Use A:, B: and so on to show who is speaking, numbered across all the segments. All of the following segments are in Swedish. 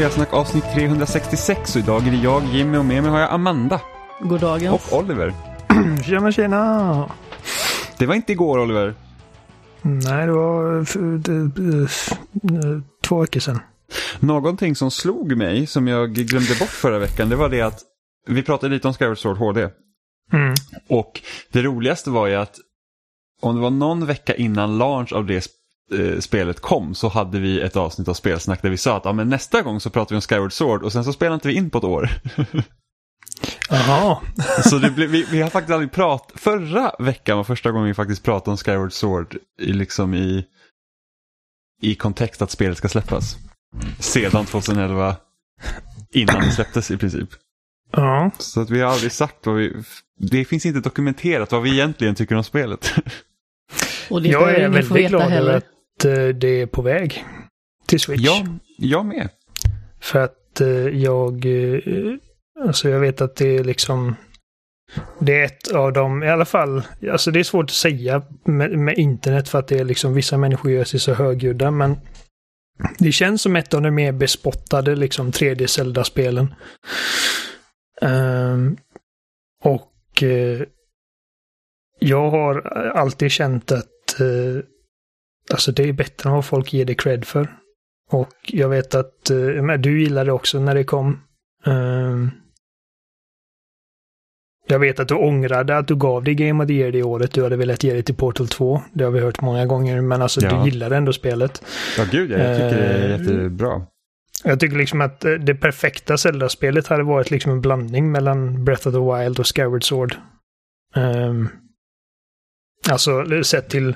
A: Spelsnack avsnitt 366 och idag är det jag, Jimmy och med mig har jag Amanda.
B: God dagens.
A: Och Oliver.
C: Tjena tjena!
A: Det var inte igår Oliver.
C: Nej, det var två veckor sedan.
A: Någonting som slog mig, som jag glömde bort förra veckan, det var det att vi pratade lite om Skyward Sword HD.
C: Mm.
A: Och det roligaste var ju att om det var någon vecka innan launch av det eh, spelet kom så hade vi ett avsnitt av spelsnack där vi sa att ja, men nästa gång så pratar vi om Skyward Sword och sen så spelade inte vi in på ett år.
C: Jaha.
A: så det blev, vi, vi har faktiskt aldrig pratat, förra veckan var första gången vi faktiskt pratade om Skyward Sword i, liksom i, i kontext att spelet ska släppas. Sedan 2011, innan det släpptes i princip.
C: Ja.
A: Så att vi har aldrig sagt vad vi, det finns inte dokumenterat vad vi egentligen tycker om spelet.
B: Och det
C: Jag är väldigt glad över
B: heller.
C: att det är på väg till Switch.
A: Ja, jag med.
C: För att eh, jag... eh, Alltså jag vet att det är liksom... Det är ett av dem, i alla fall, alltså det är svårt att säga med, med internet för att det är liksom vissa människor gör sig så högljudda men det känns som ett av de mer bespottade liksom 3D Zelda-spelen. Ehm, och eh, jag har alltid känt att eh, alltså det är bättre än vad folk ger det cred för. Och jag vet att eh, du gillade det också när det kom. Ehm, jag vet att du ångrade att du gav dig Game of the Year det året. Du hade velat ge det till Portal 2. Det har vi hört många gånger. Men alltså
A: Ja.
C: du gillade ändå spelet.
A: Ja, gud ja, jag tycker det är
C: Eh,
A: jättebra.
C: Jag tycker liksom att eh, det perfekta Zelda-spelet hade varit liksom en blandning mellan Breath of the Wild och Skyward Sword. Ehm, alltså sett till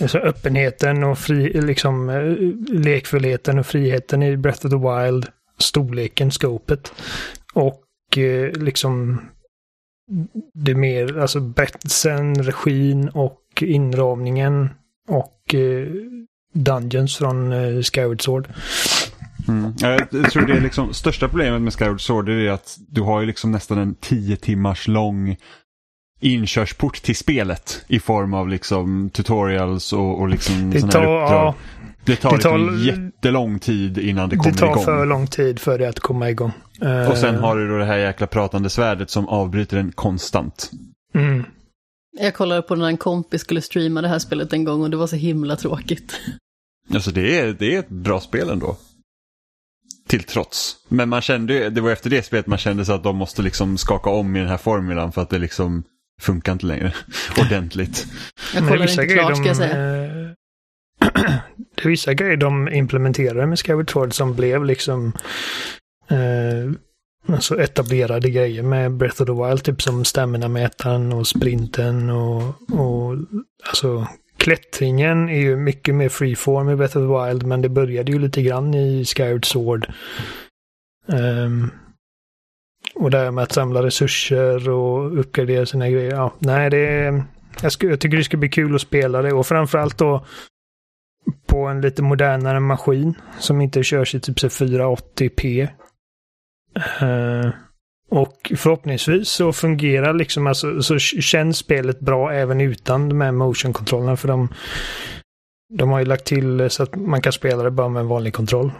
C: alltså, öppenheten och fri, liksom, eh, lekfullheten och friheten i Breath of the Wild. Storleken, scopet. Och eh, liksom det mer, alltså betsen, regin och inramningen och eh, Dungeons från eh, Skyward Sword.
A: Mm. Jag tror det är liksom största problemet med Skyward Sword det är att du har ju liksom nästan en tio timmars lång inkörsport till spelet i form av liksom tutorials och, och liksom
C: Det tar,
A: här uppdrag.
C: ja,
A: det tar
C: det
A: liksom
C: tar-
A: jättelång tid innan det kommer
C: det tar
A: igång.
C: för lång tid för det att komma igång. Eh,
A: Och sen har du då det här jäkla pratande svärdet som avbryter den konstant.
C: Mm.
B: Jag kollade på när en kompis skulle streama det här spelet en gång och det var så himla tråkigt.
A: Alltså det är, det är ett bra spel ändå. Till trots. Men man kände ju- det var efter det spelet man kände så att de måste liksom skaka om i den här formulan för att det liksom funkar inte längre ordentligt.
B: Jag
C: vissa
B: inte klart ska jag
C: de,
B: säga.
C: eh, det är vissa grejer de implementerade med Skyward Sword som blev liksom eh, alltså etablerade grejer med Breath of the Wild. Typ som stamina-mätaren och sprinten och, och alltså klättringen är ju mycket mer freeform i Breath of the Wild men det började ju lite grann i Skyward Sword. Ehm, och det här med att samla resurser och uppgradera sina grejer. Ja, nej, det är, jag, skulle, jag tycker det ska bli kul att spela det och framförallt då på en lite modernare maskin som inte körs i typ 480p. Uh, eh, och förhoppningsvis så fungerar liksom, alltså, så känns spelet bra även utan de här motion-kontrollerna för de, de har ju lagt till så att man kan spela det bara med en vanlig kontroll.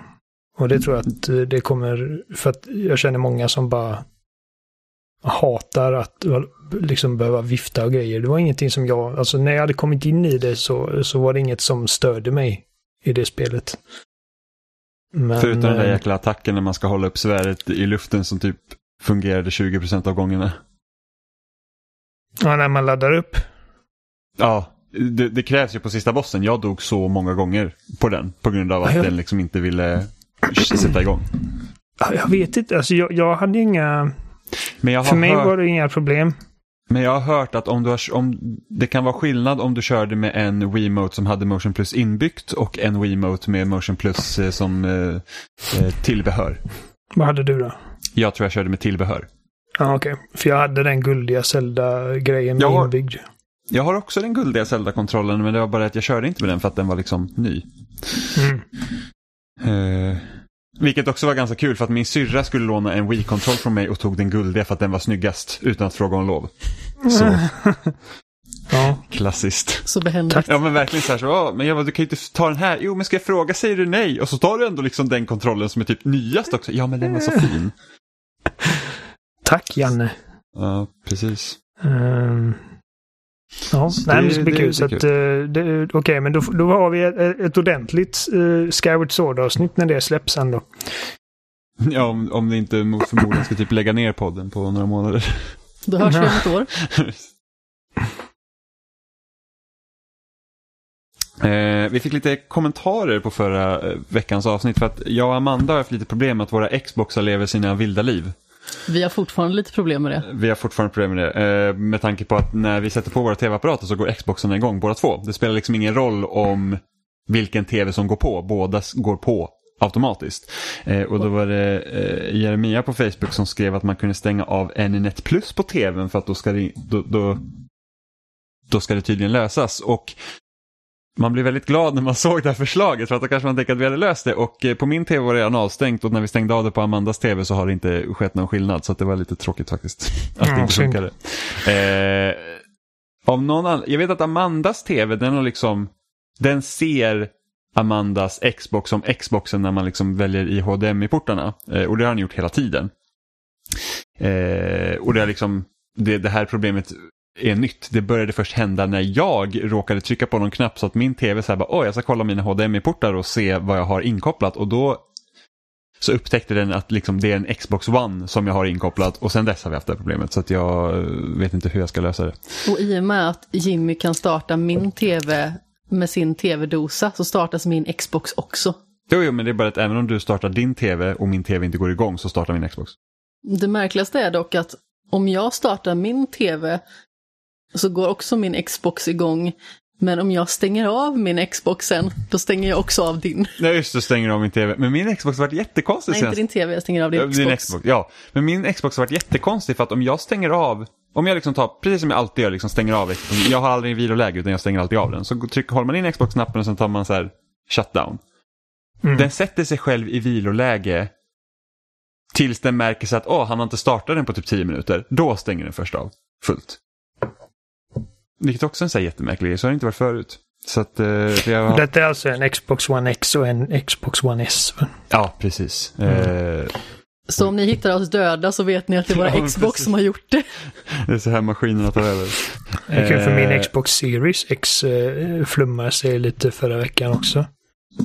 C: Och det tror jag att eh, det kommer, för att jag känner många som bara hatar att liksom behöva vifta och grejer. Det var ingenting som jag, alltså när jag hade kommit in i det så, så var det inget som störde mig i det spelet. Men,
A: Förutom den där
C: eh,
A: jäkla attacken när man ska hålla upp svärdet i luften som typ fungerade 20% av gångerna.
C: Ja, när man laddar upp.
A: Ja, det, det krävs ju på sista bossen. Jag dog så många gånger på den på grund av att
C: Ja, jag-
A: den liksom inte ville sätta igång.
C: Ja, Jag vet inte, alltså jag, jag hade inga... För mig
A: hört...
C: var det inga problem.
A: Men jag har hört att om du har, om, det kan vara skillnad om du körde med en Wiimote som hade Motion Plus inbyggt och en Wiimote med Motion Plus eh, som eh, eh, tillbehör.
C: Vad hade du då?
A: Jag tror jag körde med tillbehör.
C: Ja, okej. För jag hade den guldiga Zelda-grejen med
A: Jag har-
C: inbyggd.
A: Jag har också den guldiga Zelda-kontrollen men det var bara att jag körde inte med den för att den var liksom ny.
C: Mm.
A: Eh, vilket också var ganska kul för att min syrra skulle låna en Wii-kontroll från mig och tog den guldiga för att den var snyggast utan att fråga om lov. Så
C: Ja.
A: Klassiskt.
B: Så behändigt.
A: Ja men verkligen så här, så, "Ja, men jag bara, du kan ju inte ta den här. Jo men ska jag fråga, säger du nej? Och så tar du ändå liksom den kontrollen som är typ nyast också. Ja men den var så fin.
C: Tack Janne.
A: Ja, precis.
C: Ehm, ja,
A: Så
C: nej,
A: det-
C: men det ska bli kul. Så att, eh, det- Okej, men då, då har vi ett, ett ordentligt uh, Skyward Sword-avsnitt när det släpps sen då.
A: Ja, om, om det inte mot förmodan ska typ lägga ner podden på några månader.
B: Då hörs vi om ett år.
A: Eh, vi fick lite kommentarer på förra eh, veckans avsnitt för att jag och Amanda har haft lite problem med att våra Xboxar lever sina vilda liv.
B: Vi har fortfarande lite problem med det.
A: Vi har fortfarande problem med det. Eh, med tanke på att när vi sätter på våra tv-apparater så går Xboxen igång båda två. Det spelar liksom ingen roll om vilken tv som går på. Båda går på automatiskt. Eh, och då var det eh, Jeremia på Facebook som skrev att man kunde stänga av NNet Plus på tvn för att då ska det, då, då, då ska det tydligen lösas. Och man blir väldigt glad när man såg det här förslaget för att då kanske man tänker att vi hade löst det och eh, på min tv var det redan avstängt och när vi stängde av det på Amandas tv så har det inte skett någon skillnad så det var lite tråkigt faktiskt. Att det inte funkade. Eh, av någon an- jag vet att Amandas tv den har liksom, den ser Amandas Xbox som Xboxen när man liksom väljer i HDMI-portarna. Eh, och det har den gjort hela tiden. Eh, och det, är liksom, det, det här problemet är nytt. Det började först hända när jag råkade trycka på någon knapp så att min tv så här bara, åh jag ska kolla mina HDMI-portar och se vad jag har inkopplat och då så upptäckte den att liksom det är en Xbox One som jag har inkopplat och sen dess har vi haft det här problemet så att jag vet inte hur jag ska lösa det.
B: Och i och med att Jimmy kan starta min tv med sin tv-dosa så startas min Xbox också.
A: Jo, jo, men det är bara att även om du startar din tv och min tv inte går igång så startar min Xbox.
B: Det märkligaste är dock att om jag startar min tv så går också min Xbox igång. Men om jag stänger av min Xbox sen, då stänger jag också av din.
A: Nej, just det, stänger av min tv. Men min Xbox har varit jättekonstig
B: Nej, inte din tv, jag stänger av din
A: Ja,
B: Xbox.
A: din Xbox. Ja, men min Xbox har varit jättekonstig för att om jag stänger av, om jag liksom tar, precis som jag alltid gör, liksom stänger av, Xbox. jag har aldrig en viloläge utan jag stänger alltid av den. Så trycker, håller man in Xbox-knappen och sen tar man så här shutdown.
C: Mm.
A: Den sätter sig själv i viloläge tills den märker sig att åh, han har inte startat den på typ 10 minuter. Då stänger den först av fullt. Vilket också är en så här jättemärklig grej, så har det inte varit förut. Så att, eh, det har...
C: Detta är alltså en Xbox One X och en Xbox One S.
A: Ja, precis.
C: Mm.
A: Eh,
B: Så om ni hittar oss döda så vet ni att det var
A: Ja,
B: Xbox
A: precis.
B: som har gjort det.
A: det är så här maskinerna tar över.
C: Det är kul för min
A: Eh,
C: Xbox Series X eh, flummar sig lite förra veckan också.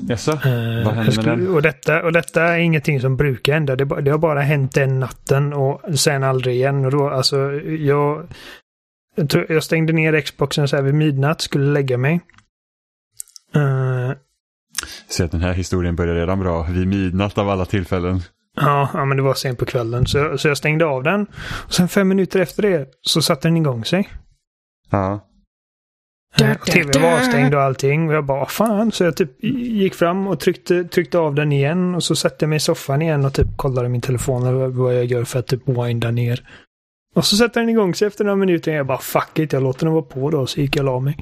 A: Jaså?
C: Eh,
A: Vad hände
C: jag
A: med den?
C: Och detta, och detta är ingenting som brukar hända. Det, det har bara hänt den natten och sen aldrig igen. Och då, alltså, jag, jag, stängde ner Xboxen så här vid midnatt, skulle lägga mig. Eh,
A: Se att den här historien börjar redan bra. Vid midnatt av alla tillfällen.
C: ja, ja, men det var sent på kvällen. Så, så jag stängde av den. Och sen fem minuter efter det så satte den igång sig.
A: Ja.
C: Eh, och TV var avstängd och allting. Och jag bara, "Vad fan. Så jag typ gick fram och tryckte, tryckte av den igen. Och så satte jag mig i soffan igen och typ kollade min telefon och vad jag gör för att typ winda ner. Och så sätter den igång sig efter några minuter. Och jag bara, fuck it, jag låter den vara på då. Så gick jag och la mig.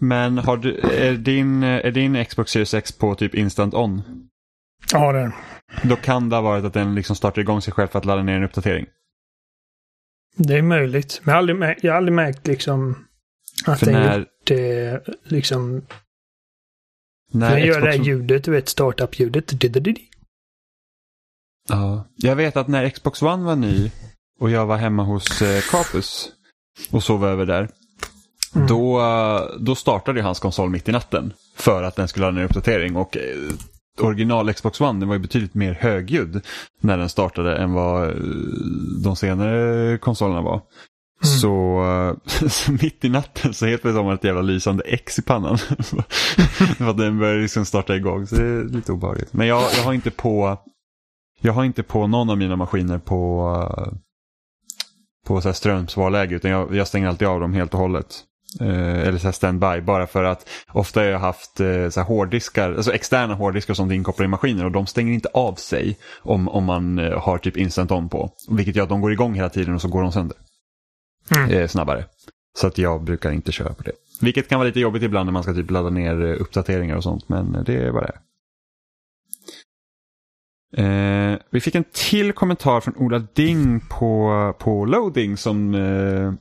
A: Men har du, är, din, är din Xbox Series X på typ instant on?
C: Ja, den.
A: Då kan det ha varit att den liksom startar igång sig själv för att ladda ner en uppdatering.
C: Det är möjligt. Men jag har aldrig, mär- jag har aldrig märkt liksom att
A: För
C: den
A: när,
C: gjort det liksom.
A: när
C: den gör det här
A: Xbox...
C: ljudet, du vet, startup-ljudet.
A: Ja. Jag vet att när Xbox One var ny och jag var hemma hos eh, Capus och sov över där.
C: Mm.
A: Då, eh, då startade hans konsol mitt i natten för att den skulle ner en uppdatering. Och eh, original Xbox One den var ju betydligt mer högljudd när den startade än vad de senare konsolerna var.
C: Mm.
A: Så, så mitt i natten så helt plötsligt har man ett jävla lysande X i pannan. för att den börjar liksom starta igång. Så det är lite obehagligt. Men jag, jag har inte på jag har inte på någon av mina maskiner på, på så här strömsvarläge utan jag, jag stänger alltid av dem helt och hållet. Eh, eller så standby bara för att ofta har jag haft eh, så här hårddiskar, alltså externa hårddiskar som inkopplade i maskiner och de stänger inte av sig om, om man eh, har typ instant on på. Vilket gör att de går igång hela tiden och så går de sönder
C: Mm.
A: eh, snabbare. Så att jag brukar inte köra på det. Vilket kan vara lite jobbigt ibland när man ska typ ladda ner eh, uppdateringar och sånt men eh, det är vad det är. Eh, vi fick en till kommentar från Ola Ding på, på loading som, eh,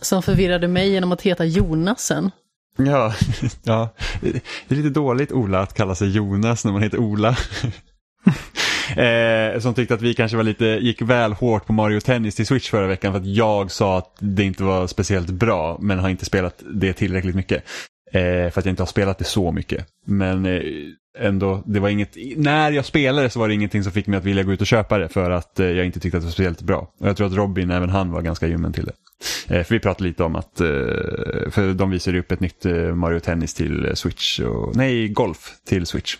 B: Som förvirrade mig genom att heta Jonas sen.
A: Ja, ja, det är lite dåligt Ola att kalla sig Jonas när man heter Ola. eh, som tyckte att vi kanske var lite, gick väl hårt på Mario Tennis till Switch förra veckan för att jag sa att det inte var speciellt bra men har inte spelat det tillräckligt mycket. Eh, för att jag inte har spelat det så mycket. Men eh, ändå, det var inget, när jag spelade så var det ingenting som fick mig att vilja gå ut och köpa det för att eh, jag inte tyckte att det var speciellt bra. Och jag tror att Robin, även han var ganska ljummen till det. Eh, för vi pratade lite om att, eh, för de visade upp ett nytt Mario Tennis till Switch, och, nej Golf till Switch.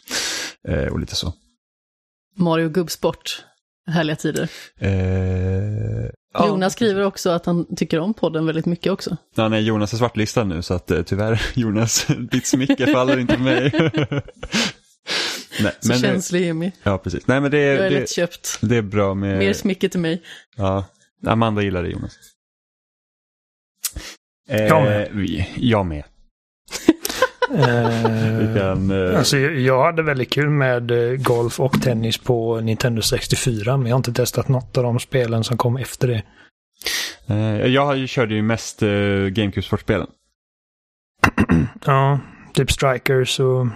A: Och lite så.
B: Mario Gubbsport. Härliga tider.
A: Eh,
B: Jonas skriver också att han tycker om podden väldigt mycket också.
A: Ja, nej, Jonas är svartlistad nu så att tyvärr Jonas, ditt smycke faller inte på mig. nej,
B: Så
A: men det,
B: känslig Jimmy.
A: ja, precis. Nej, men det,
B: Jag är
A: det,
B: lättköpt.
A: det är bra med...
B: Mer smycke till mig.
A: Ja, Amanda gillar det Jonas. Eh,
C: Jag med.
A: Vi, jag med.
C: Eh,
A: kan, eh,
C: alltså, jag hade väldigt kul med eh, golf och tennis på Nintendo 64, men jag har inte testat något av de spelen som kom efter det.
A: eh, jag har ju- körde ju mest eh, GameCube-sportspelen.
C: Ja, typ Strikers och...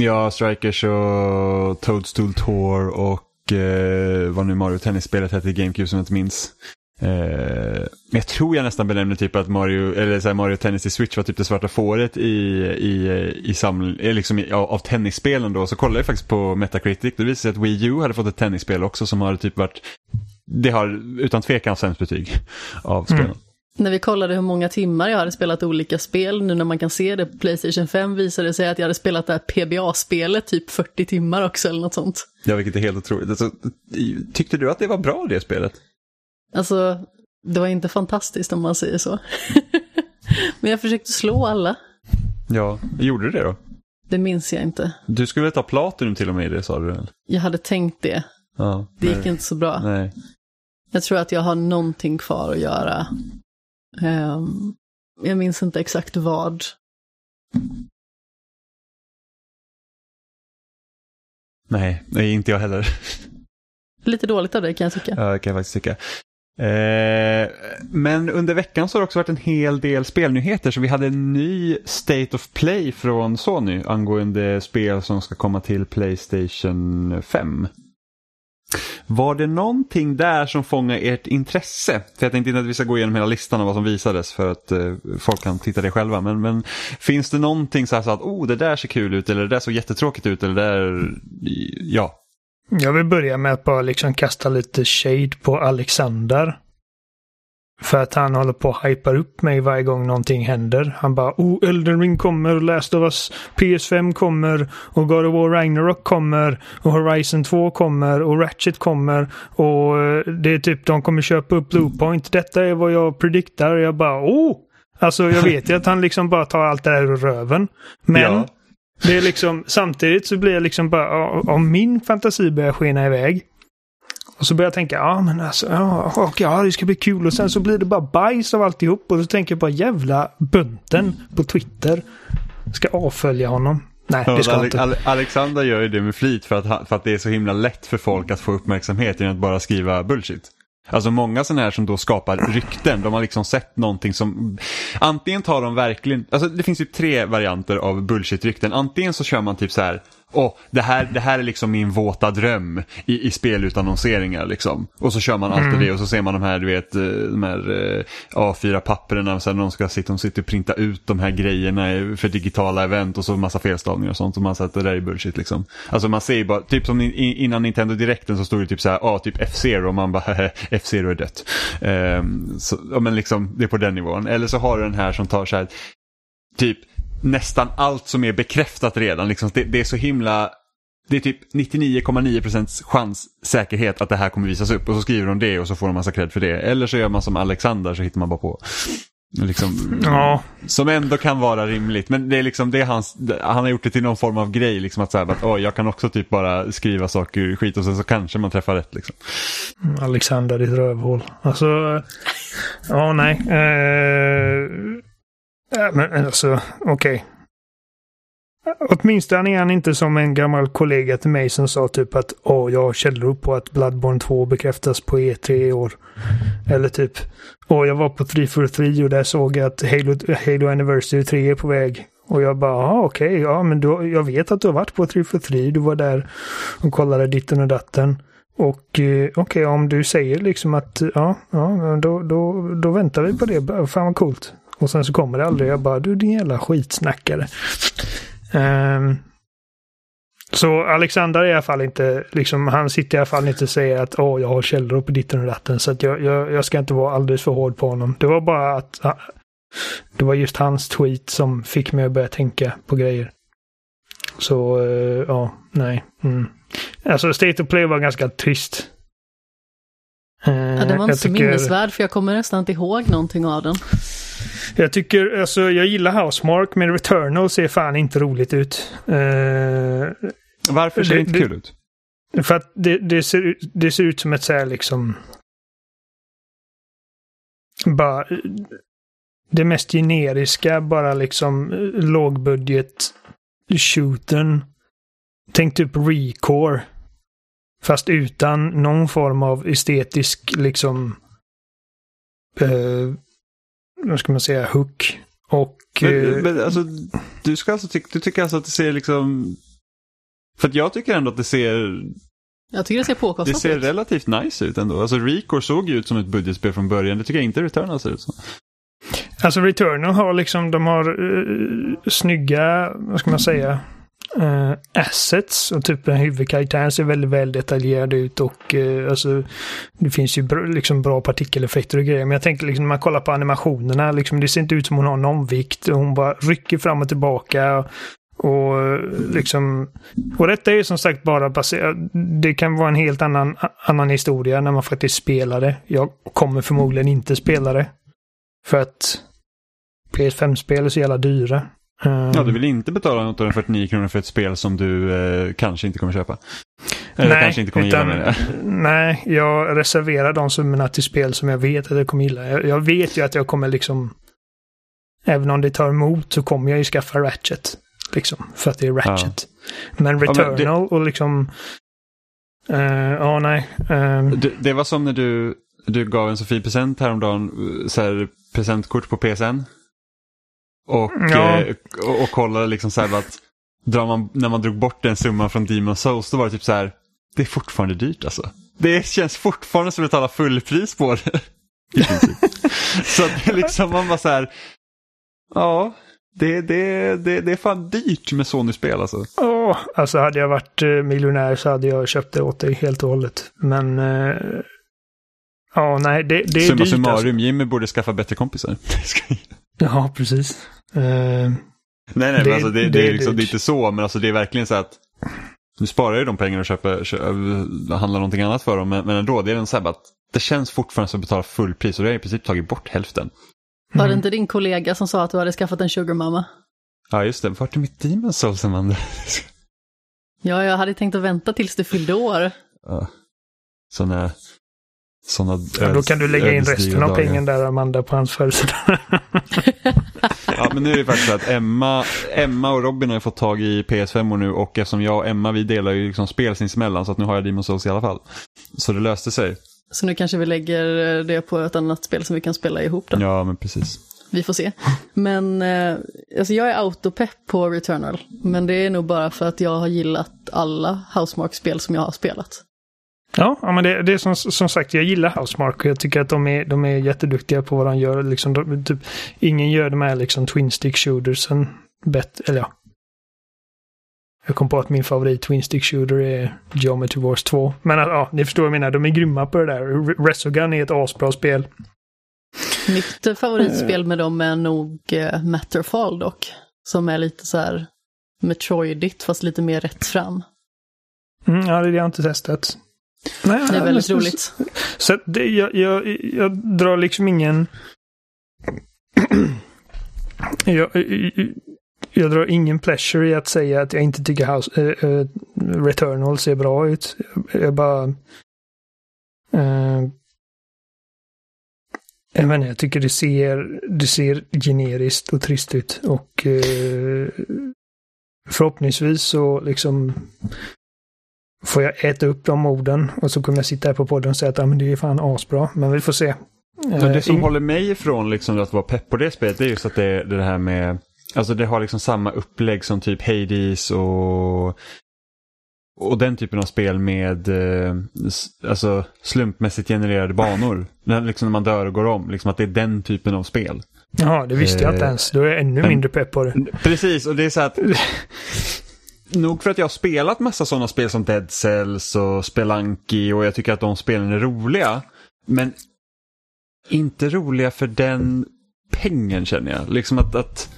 A: Ja, Strikers och Toadstool Tour och eh, vad nu Mario Tennis-spelet hette i GameCube som jag inte minns. Eh, men jag tror jag nästan benämner typ att Mario, eller så här, Mario Tennis i Switch var typ det svarta fåret i, i, i saml, eh, liksom i, av, av tennisspelen då. Så kollade jag faktiskt på Metacritic. Det visade sig att Wii U hade fått ett tennisspel också som har typ varit, det har utan tvekan sämst betyg av spelen. Mm.
B: När vi kollade hur många timmar jag hade spelat olika spel, nu när man kan se det på Playstation 5 visade det sig att jag hade spelat det här PBA-spelet typ 40 timmar också eller något sånt.
A: Ja, vilket är helt otroligt. Alltså, tyckte du att det var bra det spelet?
B: Alltså, det var inte fantastiskt om man säger så. Men jag försökte slå alla.
A: Ja, gjorde du det då?
B: Det minns jag inte.
A: Du skulle ta Platinum till och med i det sa du väl?
B: Jag hade tänkt det.
A: Ja.
B: Det gick inte så bra.
A: Nej.
B: Jag tror att jag har någonting kvar att göra. Ehm, jag minns inte exakt vad.
A: Nej, nej, inte jag heller.
B: Lite dåligt av dig kan jag tycka.
A: Ja, kan jag faktiskt tycka. Eh, men under veckan så har det också varit en hel del spelnyheter så vi hade en ny State of Play från Sony angående spel som ska komma till Playstation 5. Var det någonting där som fångade ert intresse? För jag tänkte inte att vi ska gå igenom hela listan av vad som visades för att eh, folk kan titta det själva. Men, men finns det någonting så här så att oh, det där ser kul ut eller det där såg jättetråkigt ut eller det där, ja.
C: Jag vill börja med att bara liksom kasta lite shade på Alexander. För att han håller på och hypar upp mig varje gång någonting händer. Han bara oh, Elden Ring kommer, Last of Us PS5 kommer och God of War Ragnarok kommer och Horizon 2 kommer och Ratchet kommer och eh, det är typ de kommer köpa upp Bluepoint. Detta är vad jag prediktar jag bara oh! Alltså jag vet ju att han liksom bara tar allt det här ur röven. Men
A: Ja.
C: det är liksom, samtidigt så blir jag liksom bara, om min fantasi börjar skena iväg. Och så börjar jag tänka, ja men alltså, ja, okej, ja det ska bli kul. Och sen så blir det bara bajs av alltihop. Och så tänker jag bara jävla bunten på Twitter. Ska avfölja honom. Nej, det ska
A: Ale-
C: inte.
A: Ale- Alexander gör ju det med flit för att, för att det är så himla lätt för folk att få uppmärksamhet genom att bara skriva bullshit. Alltså många sådana här som då skapar rykten, de har liksom sett någonting som... Antingen tar de verkligen... Alltså det finns ju tre varianter av bullshit-rykten. Antingen så kör man typ så här... Åh, det här, det här är liksom min våta dröm i, i spelutannonseringar liksom. Och så kör man alltid det och så ser man de här, du vet, eh, de här eh, A4-papperna. Sen de ska sitta, de sitter och printa ut de här grejerna för digitala event och så massa felstavningar och sånt. Och man säger att det där är bullshit liksom. Alltså man ser ju bara, typ som innan Nintendo Directen så stod det typ så här, ja typ F-Zero och man bara, F-Zero är dött. Ehm, så, ja, men liksom, det är på den nivån. Eller så har du den här som tar så här, typ nästan allt som är bekräftat redan. Liksom, det, det är så himla... Det är typ 99,9% chans säkerhet att det här kommer visas upp och så skriver de det och så får de massa cred för det. Eller så gör man som Alexander så hittar man bara på. Liksom,
C: Ja,
A: Som ändå kan vara rimligt. Men det är liksom det är hans, han har gjort det till någon form av grej. Liksom att, så här, att oj, jag kan också typ bara skriva saker skit och sen så kanske man träffar rätt. Liksom.
C: Alexander ditt rövhål. Alltså, ja nej. Eh, äh, men alltså, okej. Åtminstone är han inte som en gammal kollega till mig som sa typ att åh, jag har källor på att Bloodborne 2 bekräftas på E3 i år. Eller typ, åh, jag var på 343 och där såg jag att Halo, Halo Anniversary 3 är på väg. Och jag bara, ah, okej, okay, ja men du, jag vet att du har varit på 343, du var där och kollade ditten och datten. Och eh, okej, okay, om du säger liksom att ja, ja då, då, då väntar vi på det. Fan vad coolt. Och sen så kommer det aldrig. Jag bara, du din jävla skitsnackare. Um, så Alexander är i alla fall inte, liksom, han sitter i alla fall inte och säger att åh, jag har källor på ditten och datten. Så att jag, jag, jag ska inte vara alldeles för hård på honom. Det var bara att det var just hans tweet som fick mig att börja tänka på grejer. Så, uh, ja, nej. Mm. Alltså State of Play var ganska trist.
B: Ja, den var inte så tycker... minnesvärd för jag kommer nästan inte ihåg någonting av den.
C: Jag tycker, alltså jag gillar Housemark men Returnal ser fan inte roligt ut. Uh,
A: Varför ser det, inte kul ut?
C: För att det, det, ser, det ser ut som ett så här liksom... Bara... Det mest generiska, bara liksom lågbudget shootern. Tänk typ Recore. Fast utan någon form av estetisk liksom... Eh, vad ska man säga, hook. Och...
A: Men, eh, men alltså, du, ska alltså ty du tycker alltså att det ser liksom... För att jag tycker ändå att det ser...
B: Jag tycker det ser påkostat ut.
A: Det ser ut. relativt nice ut ändå. Alltså Recore såg ju ut som ett budgetspel från början. Det tycker jag inte Returnal ser ut som.
C: Alltså Returnal har liksom, de har uh, snygga, vad ska man säga, uh, assets och typ huvudkaraktären ser väldigt väl detaljerad ut och uh, alltså det finns ju br liksom bra partikeleffekter och grejer. Men jag tänker liksom när man kollar på animationerna, liksom, det ser inte ut som hon har någon vikt. Hon bara rycker fram och tillbaka. Och liksom, och detta är som sagt bara baserat, det kan vara en helt annan, annan historia när man faktiskt spelar det. Jag kommer förmodligen inte spela det. För att PS5-spel är så jävla dyra.
A: Ja, du vill inte betala 849 kronor för ett spel som du eh, kanske inte kommer köpa. Eller nej, kanske inte kommer utan, gilla
C: Nej, jag reserverar de summorna till spel som jag vet att jag kommer gilla. Jag, jag, vet ju att jag kommer liksom... Även om det tar emot så kommer jag ju skaffa Ratchet. Liksom, för att det är Ratchet. Ja. Men Returnal ja, men det... och liksom... Uh, ja, nej. Uh...
A: Det, det, var som när du, du gav en så fin present häromdagen. Så här, presentkort på PSN. Och, ja. eh, och, och kollade liksom så här att man, när man drog bort den summan från Demon Souls då var det typ så här, det är fortfarande dyrt alltså. Det känns fortfarande som att betala fullpris på det. så att det liksom man bara så här, ja, det, det, det, det är fan dyrt med Sony-spel alltså.
C: Ja, alltså hade jag varit eh, miljonär så hade jag köpt det åt dig helt och hållet. Men eh, Ja, nej, det, det är
A: Summa
C: dyrt.
A: summarum, alltså. Jimmy borde skaffa bättre kompisar.
C: ja, precis. Uh,
A: nej, nej, det, men alltså det, det, det, är liksom, det är inte så, men alltså det är verkligen så att nu sparar ju de pengar och köper, köper, handlar någonting annat för dem, men, men ändå, det är en så här att det känns fortfarande som att betala fullpris och det har i princip tagit bort hälften.
B: Var det mm. inte din kollega som sa att du hade skaffat en sugarmamma?
A: Ja, just det. Vart är mitt Demon Souls, Amanda?
B: ja, jag hade tänkt att vänta tills du fyllde år.
A: Ja. Så när
C: sådana ja, då kan du lägga in resten av pengen där Amanda på hans födelsedag.
A: ja men nu är det faktiskt så att Emma, Emma och Robin har fått tag i PS5 nu och eftersom jag och Emma vi delar ju liksom spel sinsemellan så att nu har jag Demon's Souls i alla fall. Så det löste sig.
B: Så nu kanske vi lägger det på ett annat spel som vi kan spela ihop då?
A: Ja men precis.
B: Vi får se. Men eh, alltså jag är autopepp på Returnal. Men det är nog bara för att jag har gillat alla Housemark-spel som jag har spelat.
C: Ja, ja men det, det är som, som sagt, jag gillar Housemark och jag tycker att de är, de är jätteduktiga på vad de gör. Liksom, de, typ, ingen gör de här liksom twin stick shootersen bättre, eller ja. Jag kom på att min favorit twin stick shooter är Geometry Wars 2. Men ja, ni förstår vad jag menar, de är grymma på det där. Resogun är ett asbra spel.
B: Mitt favoritspel med dem är nog uh, Matterfall dock. Som är lite så här Metroidigt fast lite mer rätt fram.
C: Mm, ja, det har jag inte testat.
B: Nej, det är väldigt så, roligt.
C: Så det, jag, jag, jag drar liksom ingen... jag, jag drar ingen pleasure i att säga att jag inte tycker House, äh, äh, Returnal ser bra ut. Jag bara... Äh, jag menar, jag tycker det ser, det ser generiskt och trist ut. Och förhoppningsvis så liksom får jag äta upp de orden och så kommer jag sitta här på podden och säga att ah, men det är fan asbra. Men vi får se.
A: Men det som
C: Eh,
A: håller mig ifrån liksom att vara pepp på det spelet det är just att det, det här med Alltså det har liksom samma upplägg som typ Hades och och den typen av spel med eh, alltså slumpmässigt genererade banor. När, liksom när man dör och går om. Liksom att det är den typen av spel.
C: Ja, det visste jag inte
A: Eh,
C: ens. Då är jag ännu
A: men-
C: mindre pepp på det.
A: Precis, och det är så att Nog för att jag har spelat massa sådana spel som Dead Cells och Spelunky och jag tycker att de spelen är roliga. Men inte roliga för den pengen känner jag. Liksom att, att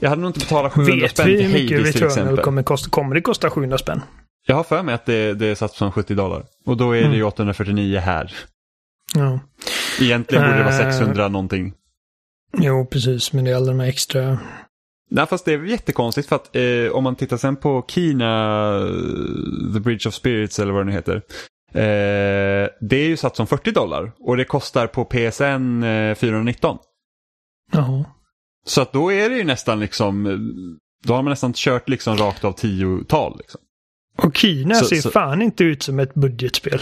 A: jag hade nog inte betalat 700
C: Vet
A: spänn
C: vi
A: till
C: hur mycket
A: Hades till exempel.
C: kommer kosta? Kommer det kosta 700 spänn?
A: Jag har för mig att det, det är satt som 70 dollar. Och då är det
C: Mm.
A: ju 849 här.
C: Ja.
A: Egentligen borde det vara
C: Eh.
A: 600 någonting.
C: Jo, precis. Men det är alla de här extra...
A: Nej, fast det är jättekonstigt för att eh, om man tittar sen på Kina, The Bridge of Spirits eller vad det nu heter. Eh, det är ju satt som 40 dollar och det kostar på PSN eh, 419.
C: Jaha.
A: Så att då är det ju nästan liksom, då har man nästan kört liksom rakt av tiotal. Liksom.
C: Och Kina
A: Så-
C: ser
A: så-
C: fan inte ut som ett budgetspel.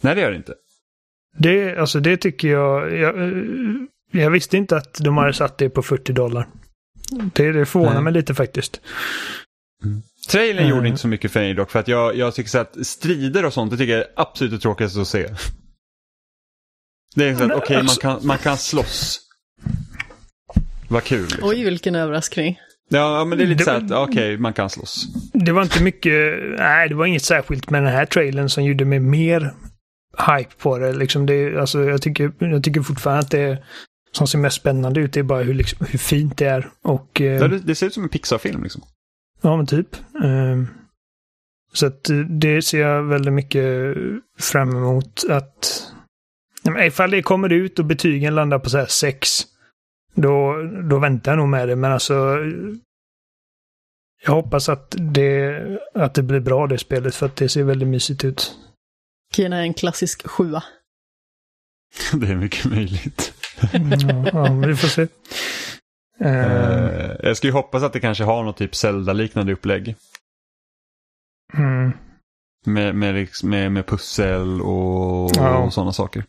A: Nej, det gör det inte.
C: Det, alltså det tycker jag, jag... eh, Jag visste inte att de hade satt det på 40 dollar. Det, det förvånar
A: Nej.
C: mig lite faktiskt.
A: Trailern
C: Mm.
A: gjorde inte så mycket för mig dock för att jag, jag tycker så att strider och sånt det tycker jag är absolut det tråkigaste att se. Det är så att okej man,
C: alltså-
A: kan, man kan slåss. Vad kul. Liksom.
B: Oj, vilken överraskning.
A: Ja, men det är lite
C: Det
A: så att okej man kan slåss.
C: Det var inte mycket, nej det var inget särskilt med den här trailern som gjorde mig mer hype på det. Liksom det alltså jag, tycker, jag tycker fortfarande att det som ser mest spännande ut är bara hur, liksom, hur fint det är. Och, eh,
A: det, det ser ut som en Pixar-film liksom.
C: Ja, men typ. Ehm, så att eh, det ser jag väldigt mycket fram emot att... Nej, men Ifall det kommer ut och betygen landar på så här sex, då, då väntar jag nog med det. Men alltså... Jag hoppas att det, att det blir bra det spelet för att det ser väldigt mysigt ut.
B: Kina är en klassisk sjua.
A: Det är mycket möjligt.
C: Ja, vi får se.
A: Eh, jag skulle ju hoppas att det kanske har något typ Zelda-liknande upplägg.
C: mm.
A: Med, med, med, med pussel och,
C: Ja.
A: och sådana saker.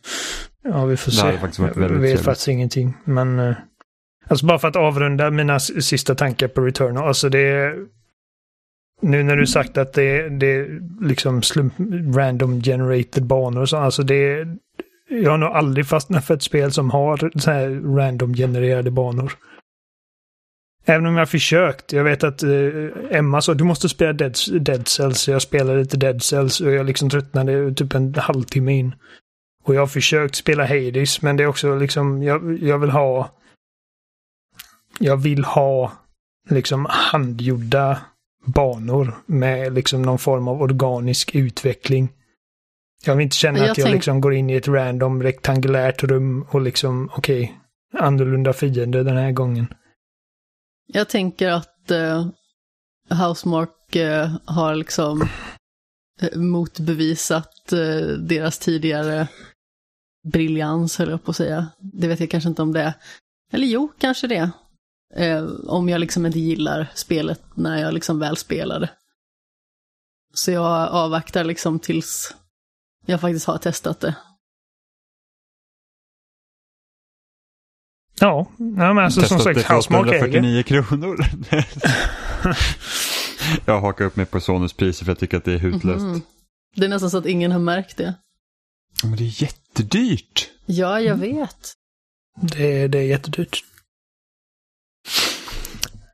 C: Ja, vi får
A: Det
C: se. Jag vet
A: trevligt.
C: faktiskt ingenting. Men eh, alltså bara för att avrunda mina sista tankar på Returnal. Alltså det är... Nu när du sagt att det, det är liksom slump, random generated banor och så. Alltså det. Jag har nog aldrig fastnat för ett spel som har så här random genererade banor. Även om jag har försökt. Jag vet att eh, Emma sa du måste spela Dead, Dead Cells. Jag spelade lite Dead Cells och jag liksom tröttnade typ en halvtimme in. Och jag har försökt spela Hades, men det är också liksom, jag, jag vill ha... Jag vill ha liksom handgjorda banor med liksom någon form av organisk utveckling. Jag vill inte känna
B: Jag
C: att jag
B: tänk-
C: liksom går in i ett random rektangulärt rum och liksom, okej, annorlunda fiender den här gången.
B: Jag tänker att eh, Housemark eh, har liksom eh, motbevisat eh, deras tidigare briljans, höll jag på att säga. Det vet jag kanske inte om det är. Eller jo, kanske det. Eh, om jag liksom inte gillar spelet när jag liksom väl spelade. Så jag avvaktar liksom tills jag faktiskt har testat det.
C: Ja, ja men alltså som
A: Testat det
C: sagt, Housemark äger.
A: 849 kronor. jag hakar upp mig på Sonys priser för jag tycker att det är hutlöst.
B: Mhm. Det är nästan så att ingen har märkt det.
A: Men det är jättedyrt.
B: Ja, jag vet.
C: Det, det är jättedyrt.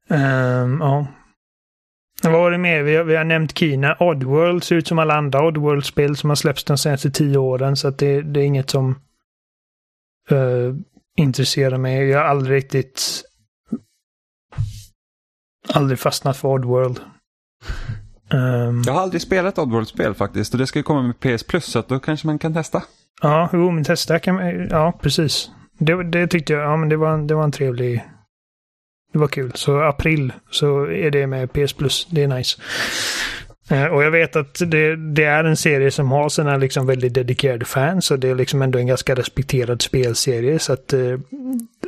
C: Ehm, ja. Vad var det mer? Vi har, vi har nämnt Kina. Oddworld ser ut som alla andra Oddworld-spel som har släppts de senaste tio åren. Så att det, det är inget som eh, intresserar mig. Jag har aldrig riktigt aldrig fastnat för Oddworld. Ehm,
A: Jag har aldrig spelat Oddworld-spel faktiskt och det ska ju komma med PS Plus så att då kanske man kan testa.
C: Ja, jo, men testa kan man, Ja, precis. Det, det tyckte jag, ja men det var, det var en trevlig... Det var kul. Så april så är det med PS Plus. Det är nice. Eh, och jag vet att det, det är en serie som har sina liksom väldigt dedikerade fans och det är liksom ändå en ganska respekterad spelserie så att eh,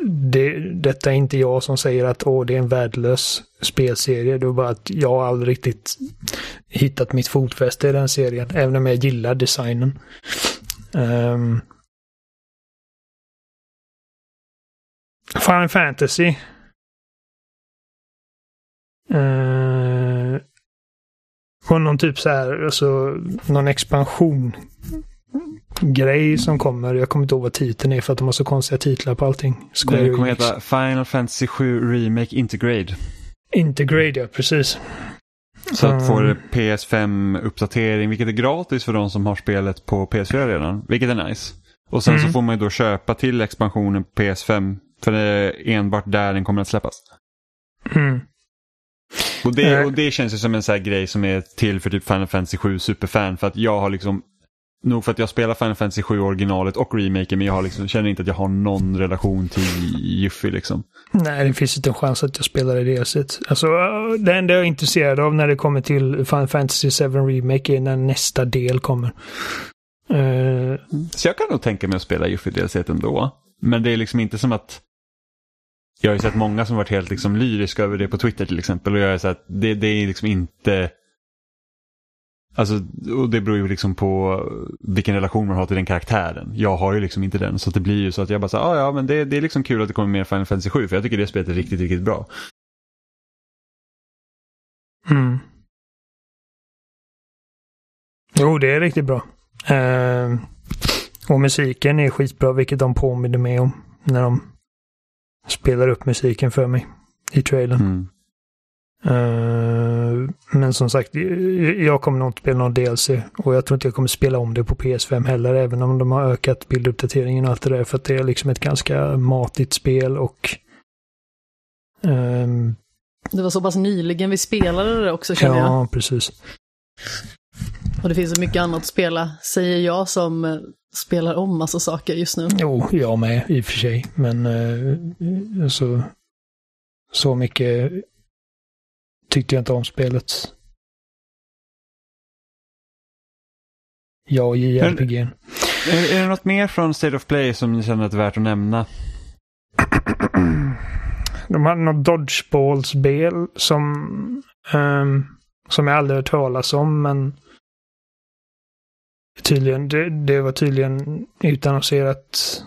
C: det, detta är inte jag som säger att åh, det är en värdelös spelserie. Det är bara att jag aldrig riktigt hittat mitt fotfäste i den serien. Även om jag gillar designen. Um, Final Fantasy. Uh, och någon typ så här, alltså någon expansion grej som kommer. Jag kommer inte ihåg vad titeln är för att de har så konstiga titlar på allting.
A: Square det kommer Enix. heta Final Fantasy 7 Remake Integrate.
C: Integrate, ja precis.
A: Så att få mm. PS5-uppdatering, vilket är gratis för de som har spelet på PS4 redan, vilket är nice. Och sen mm. så får man ju då köpa till expansionen på PS5, för det är enbart där den kommer att släppas.
C: Mm.
A: Och, det, eh. och det känns ju som en sån här grej som är till för typ Final Fantasy 7 superfan, för att jag har liksom Nog för att jag spelar Final Fantasy 7 originalet och remaken men jag har liksom, känner inte att jag har någon relation till Yuffie liksom.
C: Nej, det finns inte en chans att jag spelar i det sättet. Alltså, det enda jag är intresserad av när det kommer till Final Fantasy 7 Remake är när nästa del kommer. Uh...
A: Så jag kan nog tänka mig att spela Yuffie DLC ändå. Men det är liksom inte som att jag har ju sett många som varit helt liksom lyriska över det på Twitter till exempel och jag är så att det, det är liksom inte Alltså, och det beror ju liksom på vilken relation man har till den karaktären. Jag har ju liksom inte den så det blir ju så att jag bara säger ah, ja men det, det är liksom kul att det kommer mer Final Fantasy 7 för jag tycker det spelet är riktigt, riktigt bra.
C: Mm. Jo, det är riktigt bra. Eh, och musiken är skitbra, vilket de påminner mig om när de spelar upp musiken för mig i trailern. Mm. Uh, men som sagt, jag kommer nog inte spela någon DLC och jag tror inte jag kommer spela om det på PS5 heller, även om de har ökat bilduppdateringen och allt det där, för att det är liksom ett ganska matigt spel och... Um,
B: det var så pass nyligen vi spelade det också känner jag.
C: Ja, precis.
B: Och det finns så mycket annat att spela, säger jag som eh, spelar om massa saker just nu.
C: Jo, jag med i och för sig, men uh, alltså, så mycket tyckte jag inte om spelet. Jag och JRPG.
A: Är, är det något mer från State of Play som ni känner att det är värt att nämna?
C: De hade något dodgeball-spel som, um, som jag aldrig hört talas om, men tydligen, det, det var tydligen utannonserat